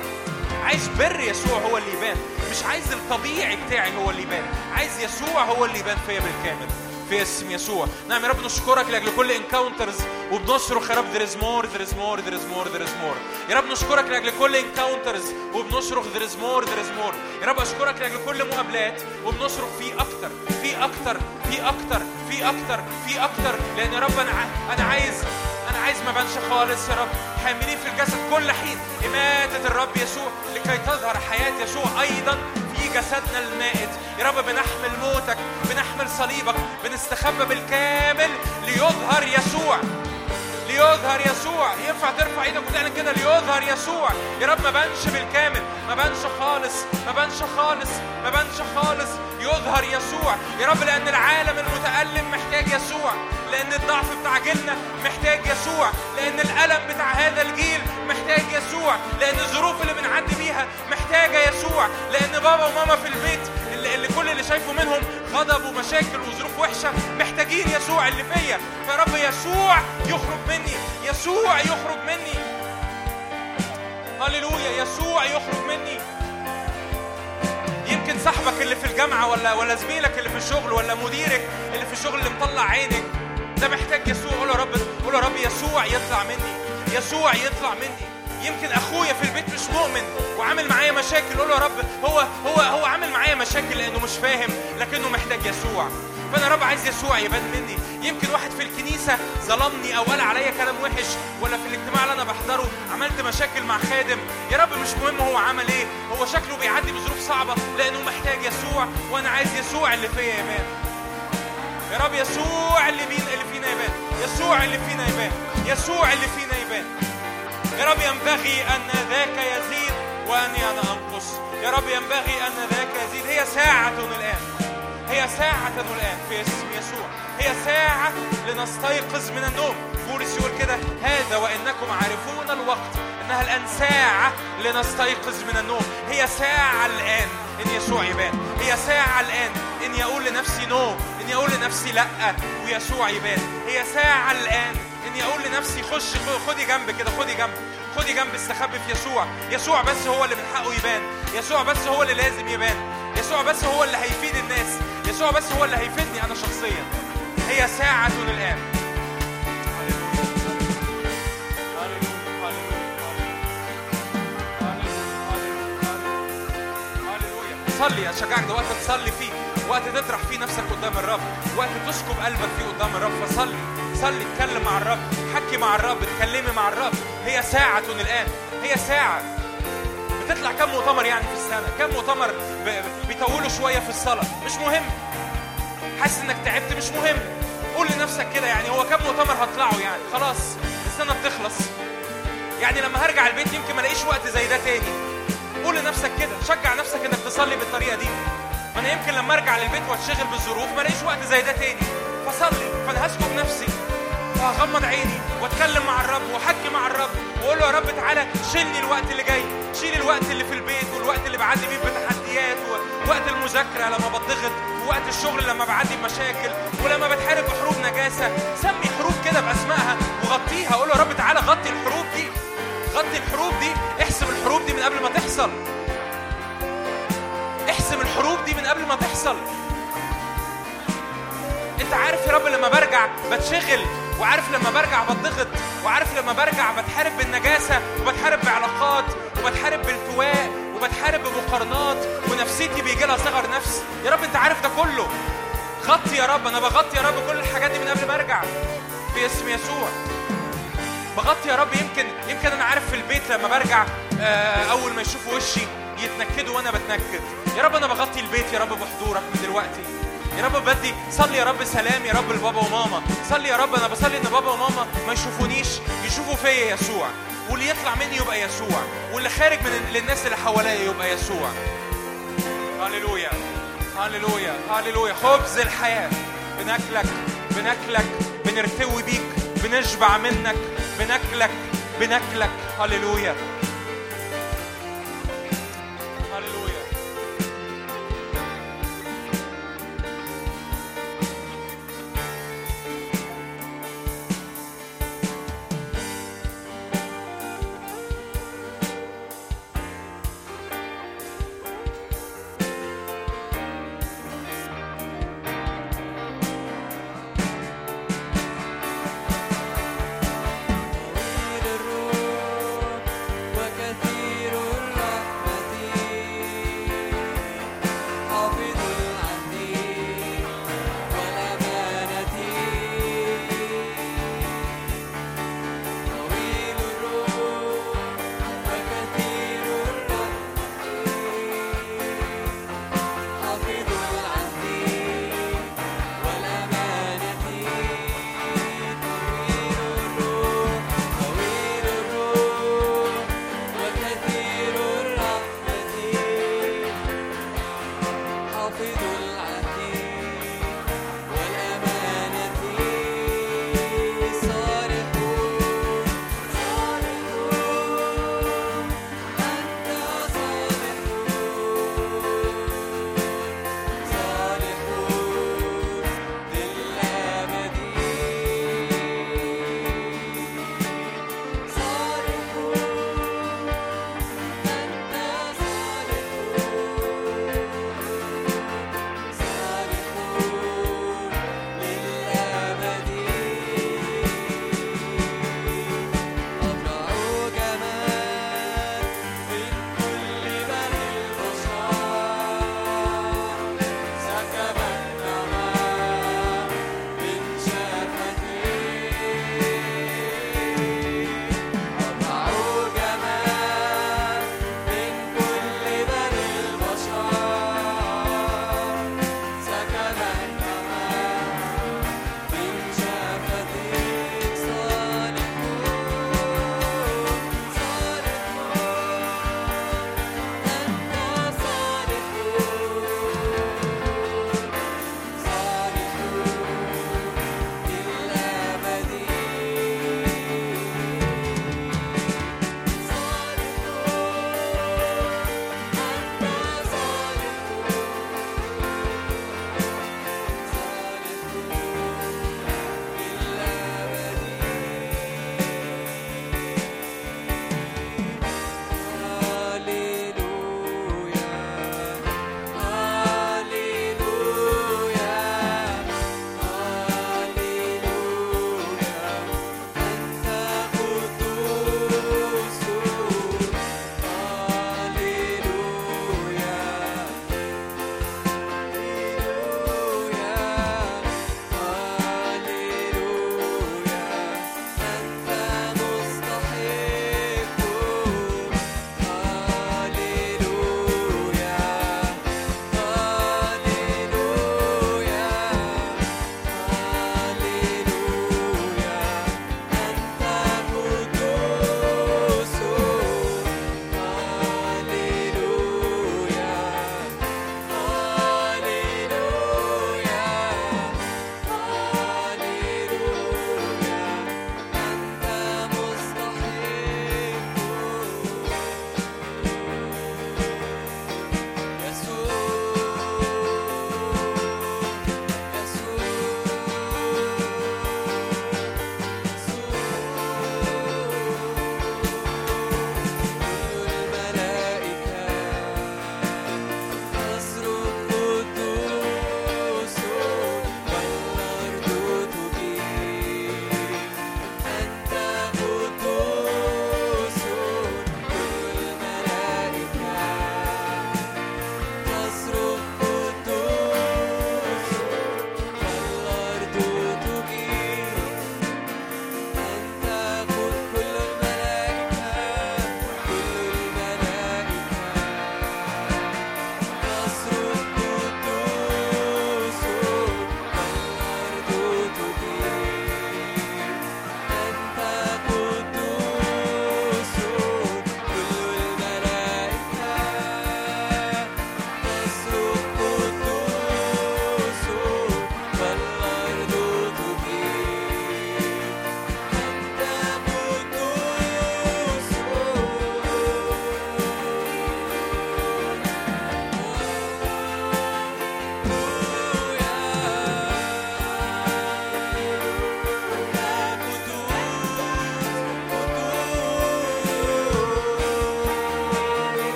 عايز بر يسوع هو اللي يبان مش عايز الطبيعي بتاعي هو اللي يبان عايز يسوع هو اللي يبان فيا بالكامل. في اسم يسوع. نعم يا رب نشكرك لأجل كل encounters وبنصرخ يا رب there is more there is more there is more there is more. يا رب نشكرك لأجل كل encounters وبنصرخ there is more there is more. يا رب أشكرك لأجل كل مقابلات. وبنصرخ في أكتر في أكتر في أكتر في أكتر في أكتر. لأن يا رب أنا أنا عايز أنا عايز ما بانش خالص يا رب. حاملين في الجسد كل حين. إماتة الرب يسوع لكي تظهر حياة يسوع أيضا. في جسدنا المائت. يا رب بنحمل موتك بنحمل صليبك بنستخبى بالكامل ليظهر يسوع. ليظهر يسوع. ينفع ترفع إيدك وتعلن كده؟ ليظهر يسوع. يا رب ما بانش بالكامل. ما بانش خالص. ما بانش خالص. ما بانش خالص. يظهر يسوع. يا رب لأن العالم المتألم محتاج يسوع. لأن الضعف بتاع جيلنا محتاج يسوع. لأن الألم بتاع هذا الجيل محتاج يسوع. لأن الظروف اللي بنعدي بيها محتاجة يسوع. لأن بابا وماما في البيت اللي, كل اللي شايفه منهم غضب ومشاكل وظروف وحشة. محتاجين يسوع اللي فيا. فيا رب يسوع يخرج مني. يسوع يخرج مني. هللويا. يسوع يخرج مني. يمكن صاحبك اللي في الجامعة ولا ولا زميلك اللي في الشغل ولا مديرك اللي في الشغل اللي مطلع عينك. ده محتاج يسوع. قول يا رب قول يا رب يسوع يطلع مني. يسوع يطلع مني. يمكن أخويا في البيت مش مؤمن وعامل معايا مشاكل قول له يا رب هو هو هو عامل معايا مشاكل لأنه مش فاهم لكنه محتاج يسوع. فأنا رب عايز يسوع يبان مني. يمكن واحد في الكنيسة ظلمني أو قال عليا كلام وحش ولا في الاجتماع اللي أنا بحضره عملت مشاكل مع خادم. يا رب مش مهم هو عمل إيه هو شكله بيعدي بظروف صعبة لأنه محتاج يسوع وأنا عايز يسوع اللي فيا يبان. يا رب يسوع اللي بين اللي فينا يبان. يسوع اللي فينا يبان. يسوع اللي فينا يبان. يا رب ينبغي أن ذاك يزيد وأني أنا أنقص يا رب ينبغي أن ذاك يزيد. هي ساعة الآن. هي ساعة الآن في اسم يسوع. هي ساعة لنستيقظ من النوم. بولس يقول كده. هذا وإنكم عارفون الوقت. إنها الآن ساعة لنستيقظ من النوم. هي ساعة الآن إن يسوع يبان. هي ساعة الآن إني أقول لنفسي نو إني أقول لنفسي لأ. ويسوع يبان. هي ساعة الآن اني أقول لنفسي خش خدي جنب كده خدي جنب خدي جنب استخبي في يسوع. يسوع بس هو اللي من حقه يبان. يسوع بس هو اللي لازم يبان. يسوع بس هو اللي هيفيد الناس. يسوع بس هو اللي هيفيدني أنا شخصيا. هي ساعة الآن. صلي اشجعك ده وقت تصلي فيه. وقت تطرح فيه نفسك قدام الرب. وقت تسكب قلبك فيه قدام الرب. فصلي صلي اتكلم مع الرب. حكي مع الرب اتكلمي مع الرب. هي ساعة الآن. هي ساعة. بتطلع كم مؤتمر يعني في السنة؟ كم مؤتمر بيطولوا شوية في الصلاة؟ مش مهم. حاسس إنك تعبت؟ مش مهم. قول لنفسك كده يعني هو كم مؤتمر هطلعه يعني؟ خلاص السنة بتخلص. يعني لما هرجع البيت يمكن ما الاقيش وقت زي ده تاني. قول لنفسك كده. شجع نفسك إنك تصلي بالطريقة دي. أنا يمكن لما أرجع للبيت وأتشغل بالظروف ما الاقيش وقت زي ده تاني. فصلي فأنا هسكب نفسي. وهغمض عيني وأتكلم مع الرب وأحكي مع الرب وأقول له يا رب تعالى شيلني الوقت اللي جاي. شيل الوقت اللي في البيت والوقت اللي بعدي بيه بتحديات ووقت المذاكرة لما بضغط ووقت الشغل لما بعدي بمشاكل ولما بتحارب بحروب نجاسة. سمي حروب كده بأسمائها وغطيها. قول له يا رب تعالى غطي الحروب دي. غطي الحروب دي. احسم الحروب دي من قبل ما تحصل. الحروب دي من قبل ما تحصل. انت عارف يا رب لما برجع بتشغل وعارف لما برجع بتضغط وعارف لما برجع بتحارب بالنجاسة وبتحارب بعلاقات وبتحارب بالتواء وبتحارب بمقارنات ونفسيتي بيجي لها صغر نفس. يا رب انت عارف ده كله. غطي يا رب أنا بغطي يا رب كل الحاجات دي من قبل ما ارجع في اسم يسوع. بغطي يا رب يمكن يمكن أنا عارف في البيت لما برجع آه، اول ما يشوفوا وشي يتنكدوا وأنا بتنكد. يا رب أنا بغطي البيت يا رب بحضورك من دلوقتي. يا رب بدي صلي يا رب سلام يا رب لبابا وماما. صلي يا رب أنا بصلي إن بابا وماما ما يشوفونيش يشوفوا فيا يسوع. واللي يطلع مني يبقى يسوع واللي خارج من للناس اللي حواليا يبقى يسوع. هللويا هللويا هللويا. خبز الحياة بناكلك بناكلك بنرتوي بيك بنشبع منك بناكلك بناكلك. هللويا.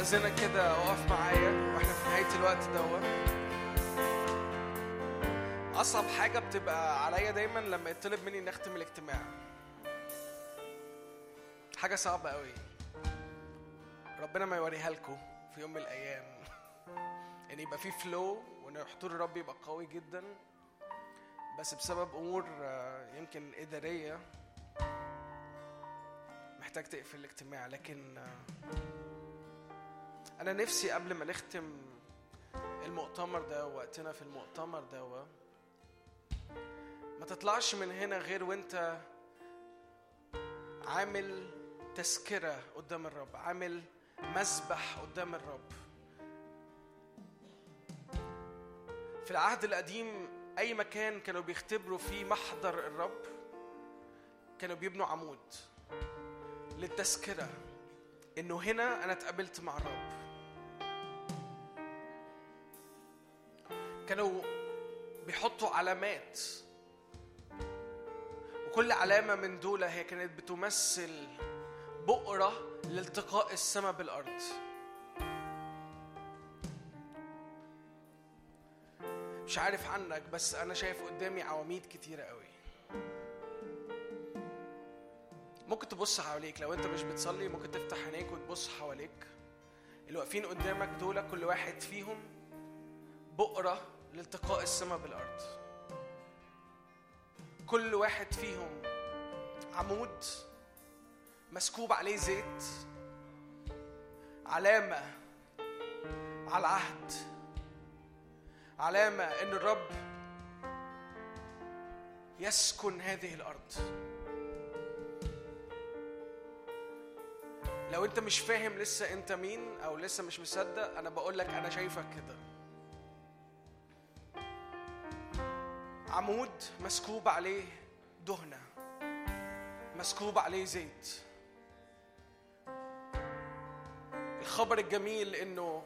استأذنك كده اقف معايا. وإحنا في نهاية الوقت دوت أصعب حاجة بتبقى عليا دايما لما يطلب مني إني أختم الاجتماع. حاجة صعبة قوي ربنا ما يوريها لكم في يوم من الأيام. إن يبقى في فلو وإن حضور الرب يبقى قوي جدا. بس بسبب أمور آه، يمكن إدارية محتاج تقفل الاجتماع. لكن آه، أنا نفسي قبل ما نختم المؤتمر ده وقتنا في المؤتمر ده ما تطلعش من هنا غير وانت عامل تذكرة قدام الرب عامل مسبح قدام الرب. في العهد القديم أي مكان كانوا بيختبروا فيه محضر الرب كانوا بيبنوا عمود للتذكرة إنه هنا أنا اتقابلت مع الرب. كانوا بيحطوا علامات. وكل علامة من دول هي كانت بتمثل بؤرة لالتقاء السماء بالأرض. مش عارف عنك بس أنا شايف قدامي عواميد كتيرة قوي. ممكن تبص حواليك. لو أنت مش بتصلي ممكن تفتح عينيك وتبص حواليك. اللي واقفين قدامك دول كل واحد فيهم بؤرة لالتقاء السماء بالأرض. كل واحد فيهم عمود مسكوب عليه زيت علامة على العهد علامة إن الرب يسكن هذه الأرض. لو أنت مش فاهم لسه أنت مين أو لسه مش مصدق أنا بقول لك أنا شايفك كده. عمود مسكوب عليه دهنة مسكوب عليه زيت. الخبر الجميل إنه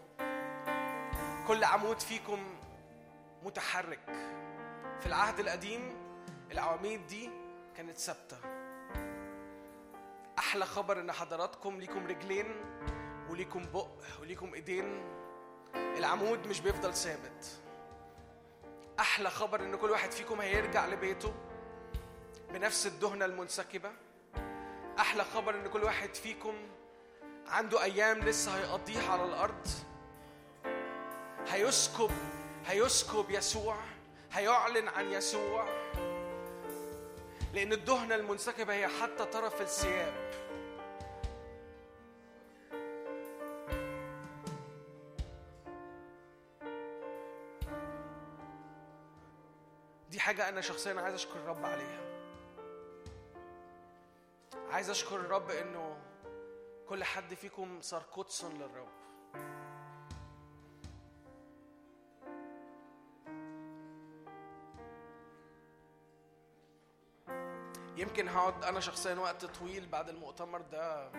كل عمود فيكم متحرك. في العهد القديم العواميد دي كانت ثابتة. أحلى خبر إن حضراتكم ليكم رجلين وليكم بق وليكم إيدين. العمود مش بيفضل ثابت. أحلى خبر إن كل واحد فيكم هيرجع لبيته بنفس الدهنة المنسكبة. أحلى خبر إن كل واحد فيكم عنده أيام لسه هيقضيها على الأرض. هيسكب هيسكب يسوع هيعلن عن يسوع. لأن الدهنة المنسكبة هي حتى طرف الثياب. حاجة أنا شخصيا عايز أشكر الرب عليها. عايز أشكر الرب إنه كل حد فيكم صار قدس للرب. يمكن هقعد أنا شخصيا وقت طويل بعد المؤتمر ده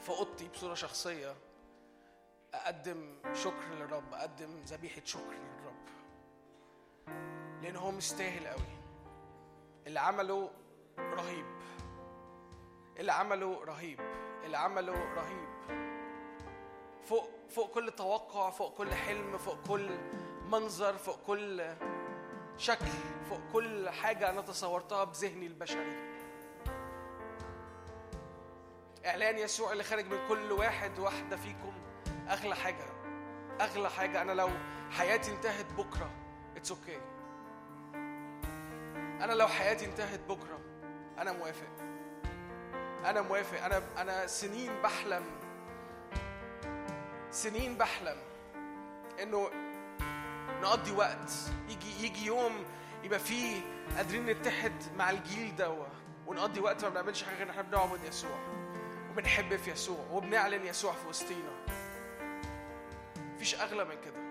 في أوضتي بصورة شخصية أقدم شكر للرب، أقدم ذبيحة شكر للرب. لأن هو مستاهل قوي. اللي عمله رهيب. اللي عمله رهيب. اللي عمله رهيب. فوق فوق كل توقع فوق كل حلم فوق كل منظر فوق كل شكل فوق كل حاجة أنا تصورتها بذهني البشري. إعلان يسوع اللي خارج من كل واحد واحدة فيكم أغلى حاجة. أغلى حاجة. أنا لو حياتي انتهت بكرة it's okay okay. أنا لو حياتي انتهت بكرة أنا موافق. أنا موافق. أنا أنا سنين بحلم سنين بحلم إنه نقضي وقت. يجي يجي يوم يبقى فيه قادرين نتحد مع الجيل دوا ونقضي وقت ما بنعملش حاجة غير إن إحنا بنعبد يسوع. وبنحب في يسوع وبنعلن يسوع في وسطينا. مفيش أغلى من كده.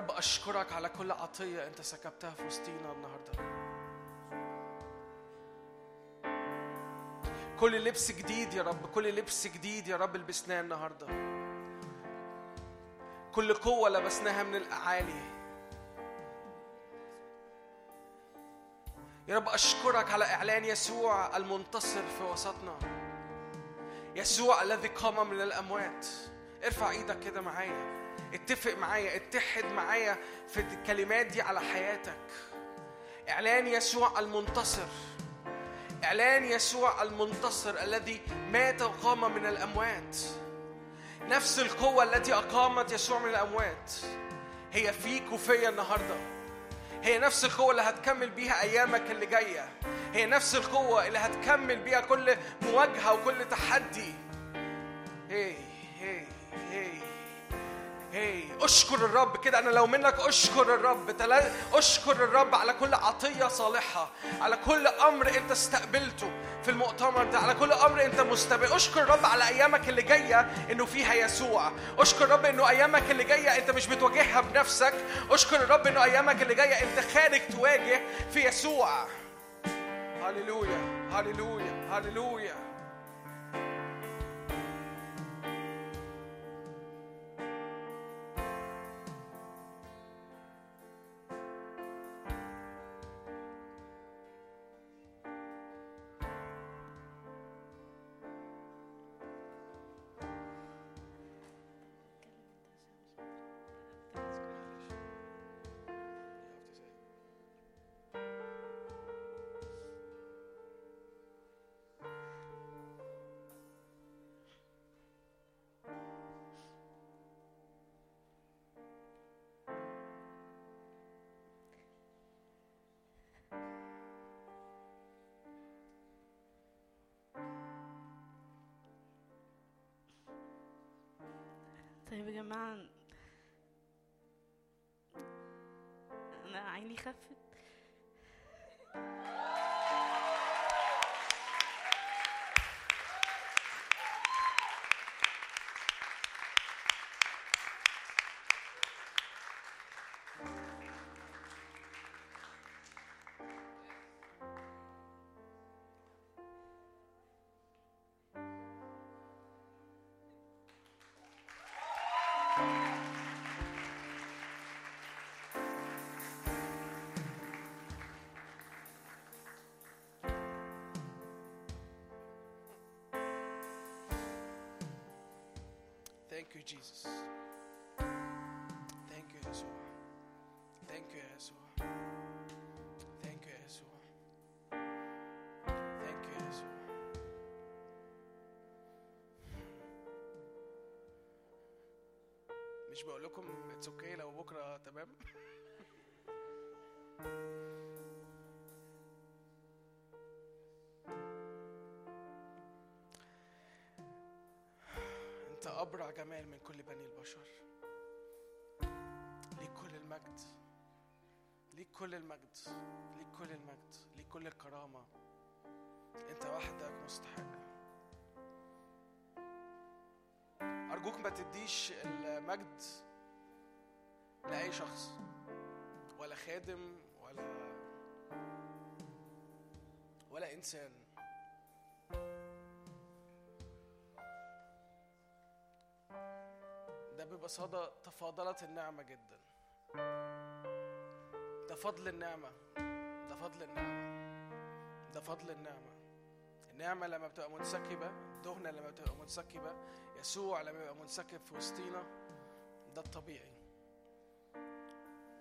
رب أشكرك على كل عطية أنت سكبتها في وسطينا النهاردة. كل لبس جديد يا رب كل لبس جديد يا رب لبسناه النهاردة. كل قوة لبسناها من الأعالي. يا رب أشكرك على إعلان يسوع المنتصر في وسطنا. يسوع الذي قام من الأموات. ارفع إيدك كده معايا. اتفق معايا اتحد معايا في الكلمات دي على حياتك. إعلان يسوع المنتصر. إعلان يسوع المنتصر الذي مات وقام من الأموات. نفس القوة التي أقامت يسوع من الأموات. هي فيك وفيا النهارده. هي نفس القوة اللي هتكمل بيها أيامك اللي جاية. هي نفس القوة اللي هتكمل بيها كل مواجهة وكل تحدي. هي هي أشكر الرب كده. أنا لو منك أشكر الرب. أشكر الرب على كل عطية صالحة. على كل أمر أنت استقبلته في المؤتمر ده. على كل أمر أنت مستقبل. أشكر الرب على أيامك اللي جاية إنه فيها يسوع. أشكر الرب إنه أيامك اللي جاية أنت مش بتواجهها بنفسك. أشكر الرب إنه أيامك اللي جاية أنت خارج تواجه في يسوع. هللويا. هللويا. هللويا. طيب يا جماعة أنا عيني خفت Thank you, Jesus. Thank you, يسوع. Thank you, يسوع. Thank you, يسوع. Thank you, يسوع. مش بقول لكم اتس اوكي لو بكره تمام جمال من كل بني البشر. ليك كل المجد. ليك كل المجد. ليك كل المجد. ليك كل الكرامة. انت وحدك مستحق. أرجوك ما تديش المجد لأي شخص ولا خادم ولا ولا إنسان. ده ببساطة تفاضلت النعمة جدا. ده فضل النعمة. ده فضل النعمة. ده فضل النعمة. النعمة لما بتبقى منسكبة الدهنة لما بتبقى منسكبة يسوع لما يبقى منسكب في وسطينا ده الطبيعي.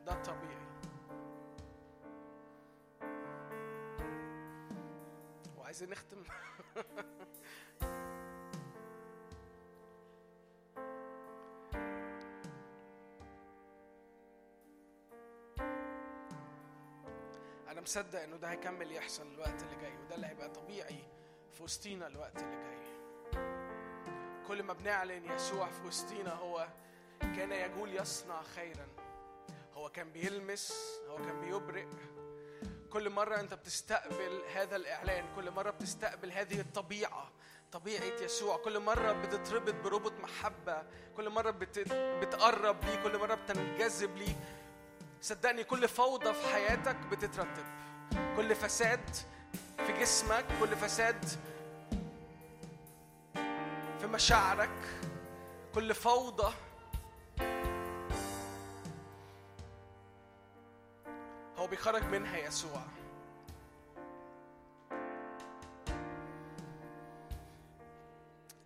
ده الطبيعي. وعايزين نختم. مصدق إنه ده هيكمل يحصل الوقت اللي جاي وده اللي هيبقى طبيعي في وسطينا الوقت اللي جاي. كل ما بنعلن يسوع في وسطينا هو كان يجول يصنع خيرا. هو كان بيلمس هو كان بيبرئ. كل مرة أنت بتستقبل هذا الإعلان كل مرة بتستقبل هذه الطبيعة طبيعة يسوع. كل مرة بتتربط بربط محبة كل مرة بت... بتقرب ليه كل مرة بتنجذب ليه. صدقني كل فوضى في حياتك بتترتب. كل فساد في جسمك كل فساد في مشاعرك كل فوضى هو بيخرج منها يسوع.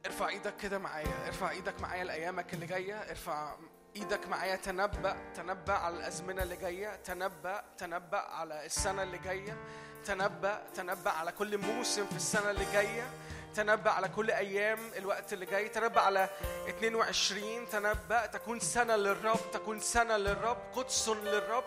ارفع إيدك كده معايا ارفع إيدك معايا لأيامك اللي جاية ارفع إيدك معايا تنبأ تنبأ على الأزمنة اللي جاية تنبأ تنبأ على السنة اللي جاية تنبأ تنبأ على كل موسم في السنة اللي جاية تنبأ على كل أيام الوقت اللي جاي تنبأ على 22 تنبأ تكون سنة للرب تكون سنة للرب قدس للرب.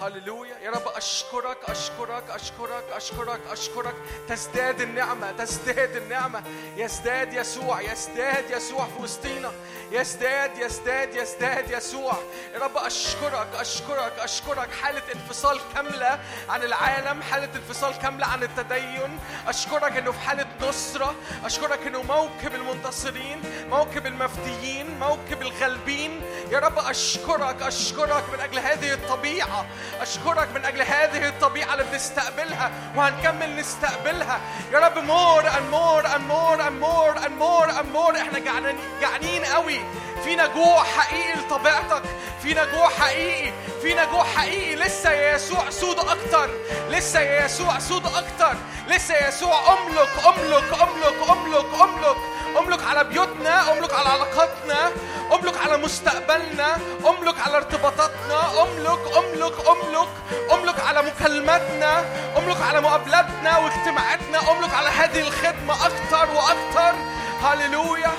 هللويا. يا رب أشكرك أشكرك أشكرك أشكرك أشكرك. تزداد النعمة تزداد النعمة. يزداد يسوع يزداد يسوع في وسطينا. يزداد يزداد يزداد يسوع. يا رب أشكرك أشكرك أشكرك. حالة انفصال كاملة عن العالم حالة انفصال كاملة عن التدين. أشكرك إنه في حالة نصرة. أشكرك إنه موكب المنتصرين موكب المفديين موكب الغالبين. يا رب أشكرك أشكرك من أجل هذه الطبيعة. أشكرك من أجل هذه الطبيعة اللي بنستقبلها وهنكمل نستقبلها. يا رب more more and more and more and more and more. إحنا جعانين جعانين قوي. فينا جوع حقيقي لطبيعتك. فينا جوع حقيقي فينا جوع حقيقي. لسه يا يسوع سود أكتر لسه يا يسوع سود أكتر لسه يا يسوع أملك أملك أملك أملك أملك. أملك على بيوتنا أملك على علاقاتنا أملك على مستقبلنا أملك على ارتباطاتنا. أملك أملك أملك. أملك على مكالماتنا أملك على مقابلاتنا واجتماعاتنا. أملك على هذه الخدمة أكتر وأكتر. هللويا.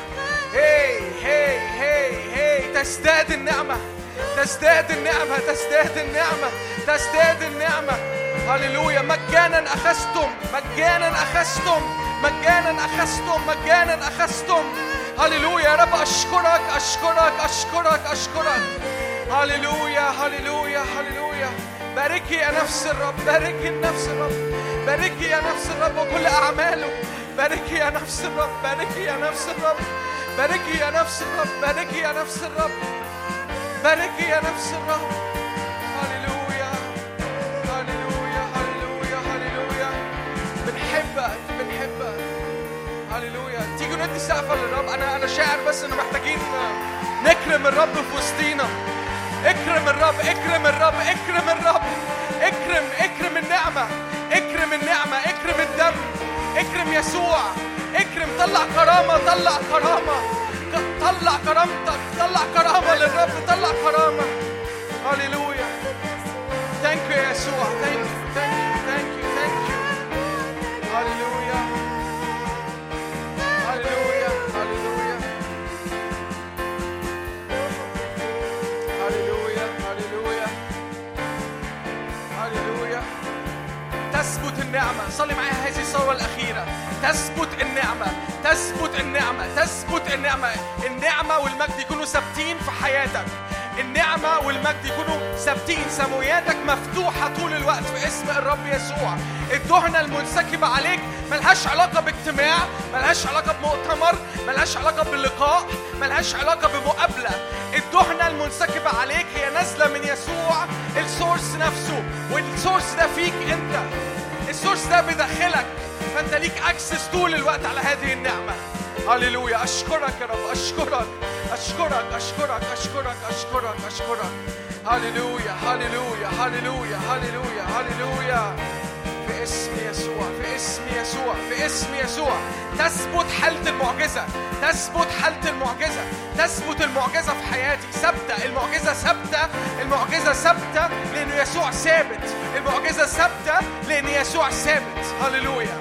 هي هي هي هي تزداد النعمة. تزداد النعمة تزداد النعمة تزداد النعمة. هللويا. مجانا أخذتم مجانا أخذتم مجانا أخذتم مجانا أخذتم. هللويا. يا رب أشكرك أشكرك أشكرك أشكرك. هللويا هللويا هللويا. باركي يا نفس الرب باركي نفس الرب باركي يا نفس الرب وكل أعماله. باركي يا نفس الرب باركي يا نفس الرب باركي يا نفس الرب باركي يا نفس الرب باركي يا نفس الرب. هللويا هللويا هللويا هللويا. بنحبك بنحبك. هللويا. تيجوا ندي سقفه للرب. أنا أنا شاعر بس إنه محتاجين نكرم الرب في وسطينا. اكرم الرب اكرم الرب اكرم الرب. اكرم اكرم النعمة. اكرم النعمة اكرم الدم. اكرم يسوع. اكرم طلع كرامة طلع كرامة. ك- طلع كرامتك طلع كرامة للرب طلع كرامة. هللويا. thank you يا يسوع thank you thank you thank you هللويا. هللويا هللويا. هللويا هللويا. هللويا. تثبت النعمة. صلي معايا. الصلوة الأخيرة تثبت النعمة تثبت النعمة تثبت النعمة. النعمة والمجد يكونوا ثابتين في حياتك. النعمة والمجد يكونوا ثابتين. سموياتك مفتوحة طول الوقت في اسم الرب يسوع. الدهنة المنسكبة عليك ملهاش علاقة باجتماع ملهاش علاقة بمؤتمر ملهاش علاقة بلقاء ملهاش علاقة بمقابلة. الدهنة المنسكبة عليك هي نازلة من يسوع. ال source نفسه وال source ده فيك انت. ال source ده بداخلك فأنت ليك access طول الوقت على هذه النعمة. هللويا. أشكرك يا رب. أشكرك. أشكرك. أشكرك. أشكرك. أشكرك. أشكرك. هللويا. هللويا. هللويا. هللويا. هللويا. اسم يسوع في اسم يسوع في اسم يسوع. تثبت حالة المعجزة تثبت حالة المعجزة تثبت المعجزة في حياتي. ثابتة المعجزة ثابتة المعجزة ثابتة لأن يسوع ثابت. المعجزة ثابتة لأن يسوع ثابت. هللويا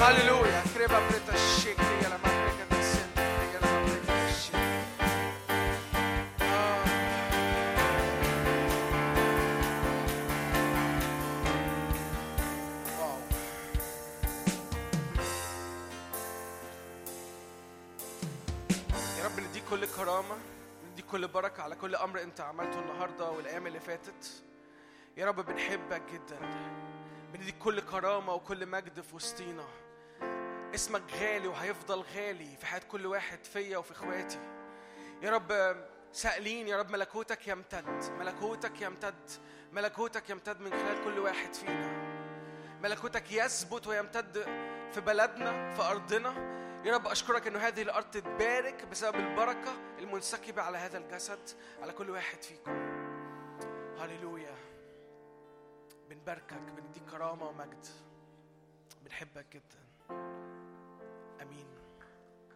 هللويا. كريبا بريتا الشيك كرامة نديك كل بركة على كل أمر أنت عملته النهاردة والأيام اللي فاتت. يا رب بنحبك جدا. بنديك كل كرامة وكل مجد في وسطينا. اسمك غالي وهيفضل غالي في حياة كل واحد فيا وفي إخواتي. يا رب سائلين يا رب ملكوتك يمتد. ملكوتك يمتد. ملكوتك يمتد من خلال كل واحد فينا. ملكوتك يثبت ويمتد في بلدنا في أرضنا. يا رب أشكرك أنه هذه الأرض تتبارك بسبب البركة المنسكبة على هذا الجسد على كل واحد فيكم. هللويا. بنباركك بنديك كرامة ومجد. بنحبك جدا.